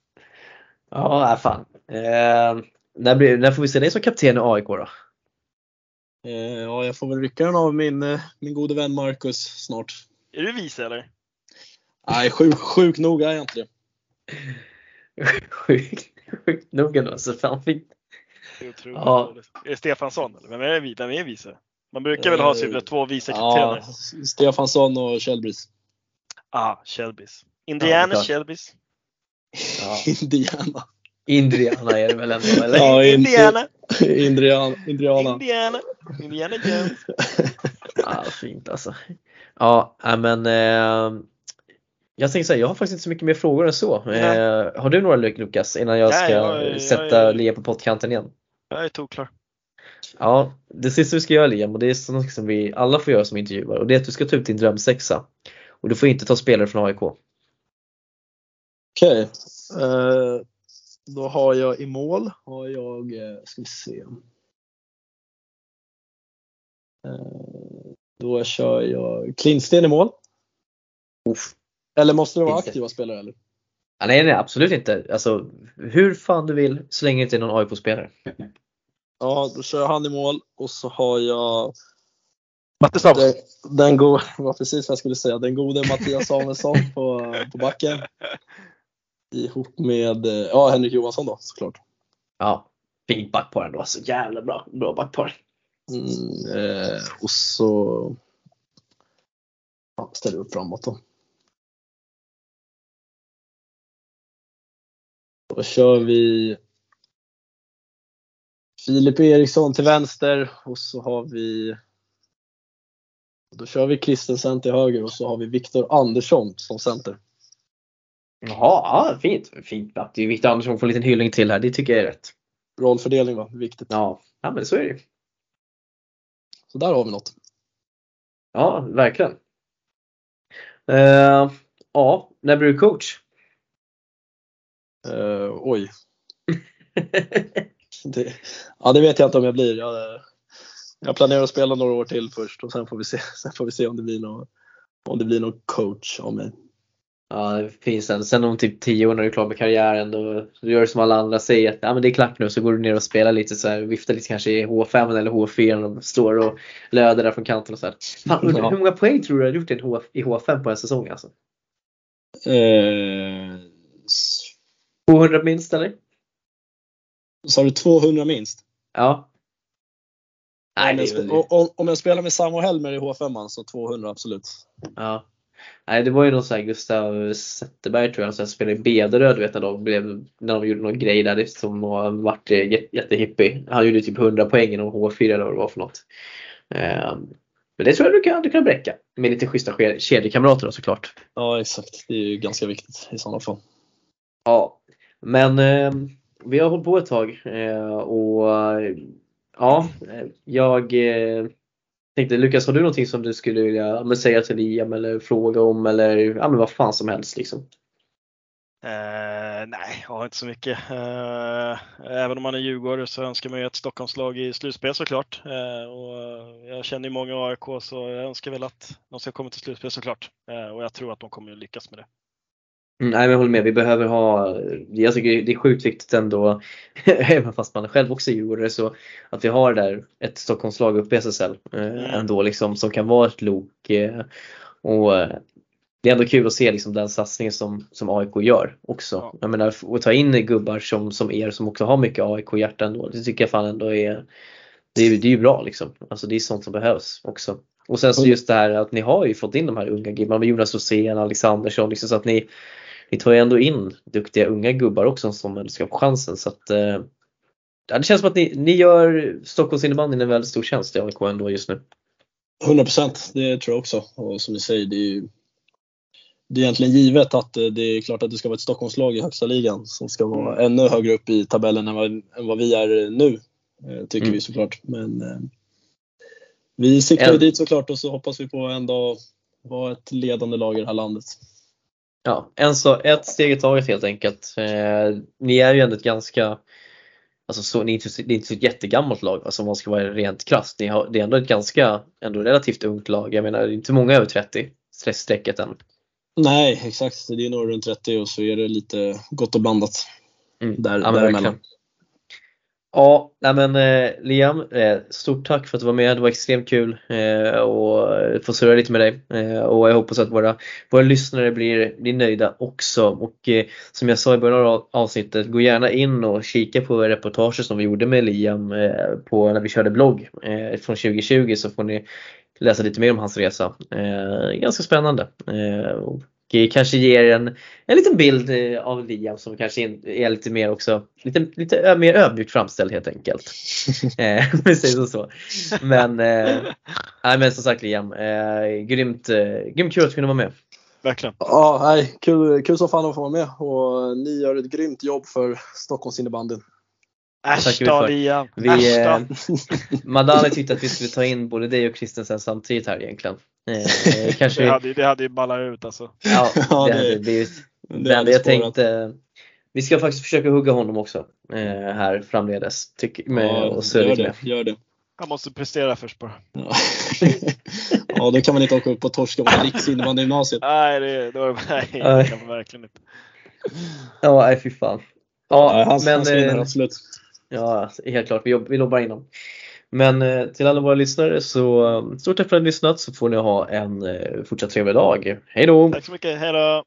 ja fan. Eh, när, blir, när får vi se dig som kapten i AIK då? Eh, ja, jag får väl rycka den av min, eh, min gode vän Marcus snart. Är du vice eller? Nej, sjuk, sjuk nog är jag inte det. [LAUGHS] sjuk sjukt nog ändå. Så fan fint. Det är ja. Är det Stefansson eller vem är, vem är vice? Man brukar väl ha typ två vice kaptener? Ja, Stefansson och Kjellbris. Ah, Shelbys. Indiana klart. Shelbys. Ja. Indiana. [LAUGHS] Indiana är det väl ändå eller? Ja, in- Indiana. Indiana. Indiana. Indiana. Indiana Jones. [LAUGHS] Ja, fint alltså. Ja, nej, men eh, jag tänker säga, jag har faktiskt inte så mycket mer frågor än så. Eh, har du några Luk- Lukas innan jag Nej, ska jag- jag- sätta jag- Liam på pottkanten igen? Jag är tokklar. Ja, det sista vi ska göra Liam och det är något som vi alla får göra som intervjuar och det är att du ska ta ut din drömsexa. Och du får inte ta spelare från AIK. Okej. Eh, då har jag i mål, har jag, eh, ska vi se. Eh, då kör jag Klintsten i mål. Uff. Eller måste det vara Inte. aktiva spelare eller? Ja, nej, nej, absolut inte. Alltså, hur fan du vill så länge det inte är någon AIK-spelare. Ja, då kör jag han i mål och så har jag Matte Snabb. den, den gode, [LAUGHS] var precis vad jag skulle säga, den gode Mattias Samuelsson på, på backen. Ihop med, eh, ja Henrik Johansson då såklart. Ja, fint backpar ändå. Så jävla bra, bra backpar. Mm, eh, och så ja, ställer upp framåt då. Då kör vi Filip Eriksson till vänster och så har vi då kör vi Kristensen till höger och så har vi Viktor Andersson som center. Jaha, ja, fint. Fint är Victor Andersson får en liten hyllning till här. Det tycker jag är rätt. Rollfördelning va, viktigt. Ja, ja men så är det. Så där har vi något. Ja, verkligen. Eh, ja, när blir du coach? Eh, oj. [LAUGHS] Det, ja, det vet jag inte om jag blir. Jag, jag planerar att spela några år till först och sen får vi se, [LAUGHS] sen får vi se om det blir någon, om det blir någon coach av mig. Ja, det finns en. Sen om typ 10 år när du är klar med karriären då, då gör du som alla andra säger att ja, men det är klart nu så går du ner och spelar lite så här, viftar lite kanske i H5 eller H4 och står och löder där från kanten och så här. Fan, undrar Ja. Hur många poäng tror du du har gjort i, H, i H5 på en säsong alltså? Eh, s- 200 minst eller? sa du 200 minst? Ja. Nej, om, jag om, jag spelar med Sam och Helmer i H5 så 200 absolut. ja. Nej, det var ju någon sån här Gustav Zetterberg tror jag som spelade i Bederöd vet jag, de blev, när de gjorde någon grej där som jä- jättehippie. Han gjorde typ 100 poäng i någon H4 eller vad det var för något. Ehm, Men det tror jag du kan, du kan bräcka. Med lite schyssta kedjekamrater då såklart. Ja exakt, det är ju ganska viktigt i sådana fall. Ja, men eh, vi har hållit på ett tag eh, och ja, jag eh, tänkte Lukas, har du någonting som du skulle vilja men säga till Liam eller fråga om eller ja, men vad fan som helst liksom? Eh, nej, jag har inte så mycket. Eh, även om man är djurgårdare så önskar man ju ett Stockholmslag i slutspel såklart. Eh, och jag känner ju många AIK så jag önskar väl att de ska komma till slutspel såklart. Eh, och jag tror att de kommer att lyckas med det. Mm, nej men jag håller med, vi behöver ha, jag tycker det är sjukt viktigt ändå, [LAUGHS] även fast man själv också är djurgårdare, så att vi har där ett Stockholmslag uppe i SSL eh, ändå liksom som kan vara ett lok. Eh, och eh, det är ändå kul att se liksom den satsningen som, som AIK gör också. Ja. Jag menar, att ta in gubbar som, som er som också har mycket AIK-hjärta ändå, det tycker jag fan ändå är, det är, det är ju bra liksom. Alltså det är sånt som behövs också. Och sen så just det här att ni har ju fått in de här unga gubbarna med Jonas Rosén, Alexandersson, liksom, så att ni ni tar ju ändå in duktiga unga gubbar också som ska få chansen. Så att, eh, det känns som att ni, ni gör Stockholms innebandyn en väldigt stor tjänst i AIK ändå just nu. 100 procent, det tror jag också. Och som du säger, det är ju det är egentligen givet att eh, det är klart att det ska vara ett Stockholmslag i högsta ligan som ska vara ännu högre upp i tabellen än vad, än vad vi är nu. eh, Tycker Mm. vi såklart. Men eh, vi siktar ju dit såklart och så hoppas vi på en dag vara ett ledande lag i det här landet. Ja, en så, ett steg i taget helt enkelt. Eh, ni är ju ändå ett ganska Alltså så, ni är inte, det är inte så ett jättegammalt lag alltså, om man ska vara rent krasst. Ni har, det är ändå ett ganska, ändå relativt ungt lag. Jag menar, det är inte många över 30 strecket än. Nej, exakt. Det är nog runt 30 och så är det lite gott och blandat Mm. där, Ja, däremellan. verkligen. Ja, nej men eh, Liam, eh, stort tack för att du var med. Det var extremt kul eh, att eh, få surra lite med dig eh, och jag hoppas att våra, våra lyssnare blir, blir nöjda också. Och eh, som jag sa i början av avsnittet, gå gärna in och kika på reportaget som vi gjorde med Liam eh, på när vi körde blogg eh, från 2020 så får ni läsa lite mer om hans resa. Eh, ganska spännande. Eh, och kanske ger en, en liten bild eh, av Liam som kanske är lite mer också, lite, lite mer ödmjukt framställd helt enkelt. [LAUGHS] eh, [LAUGHS] Precis så. Men, eh, men som sagt Liam, eh, grymt, eh, grymt kul att kunna vara med. Verkligen. Ja, nej, kul, kul som fan att få vara med och ni gör ett grymt jobb för Stockholms innebandy. Äsch då Liam! Vi, eh, Madani tyckte att vi skulle ta in både dig och Kristensen samtidigt här egentligen. Eh, [LAUGHS] kanske det, hade, det hade ju ballat ut alltså. Ja, det, ja, det hade blivit. Men jag tänkte, vi ska faktiskt försöka hugga honom också eh, här framledes. Tyck, med, ja, och gör det, gör det. Han måste prestera först bara. Ja. [LAUGHS] ja, då kan man inte åka upp och torska mot Riksinnebandygymnasiet. Nej, det, då, nej, det kan man verkligen inte. Ja, nej fy fan. Ja, ja han, men, han vinner eh, absolut. Ja, helt klart. Vi, vi lobbar in dem. Men eh, till alla våra lyssnare så eh, stort tack för att ni har lyssnat så får ni ha en eh, fortsatt trevlig dag. Hej då! Tack så mycket, hej då!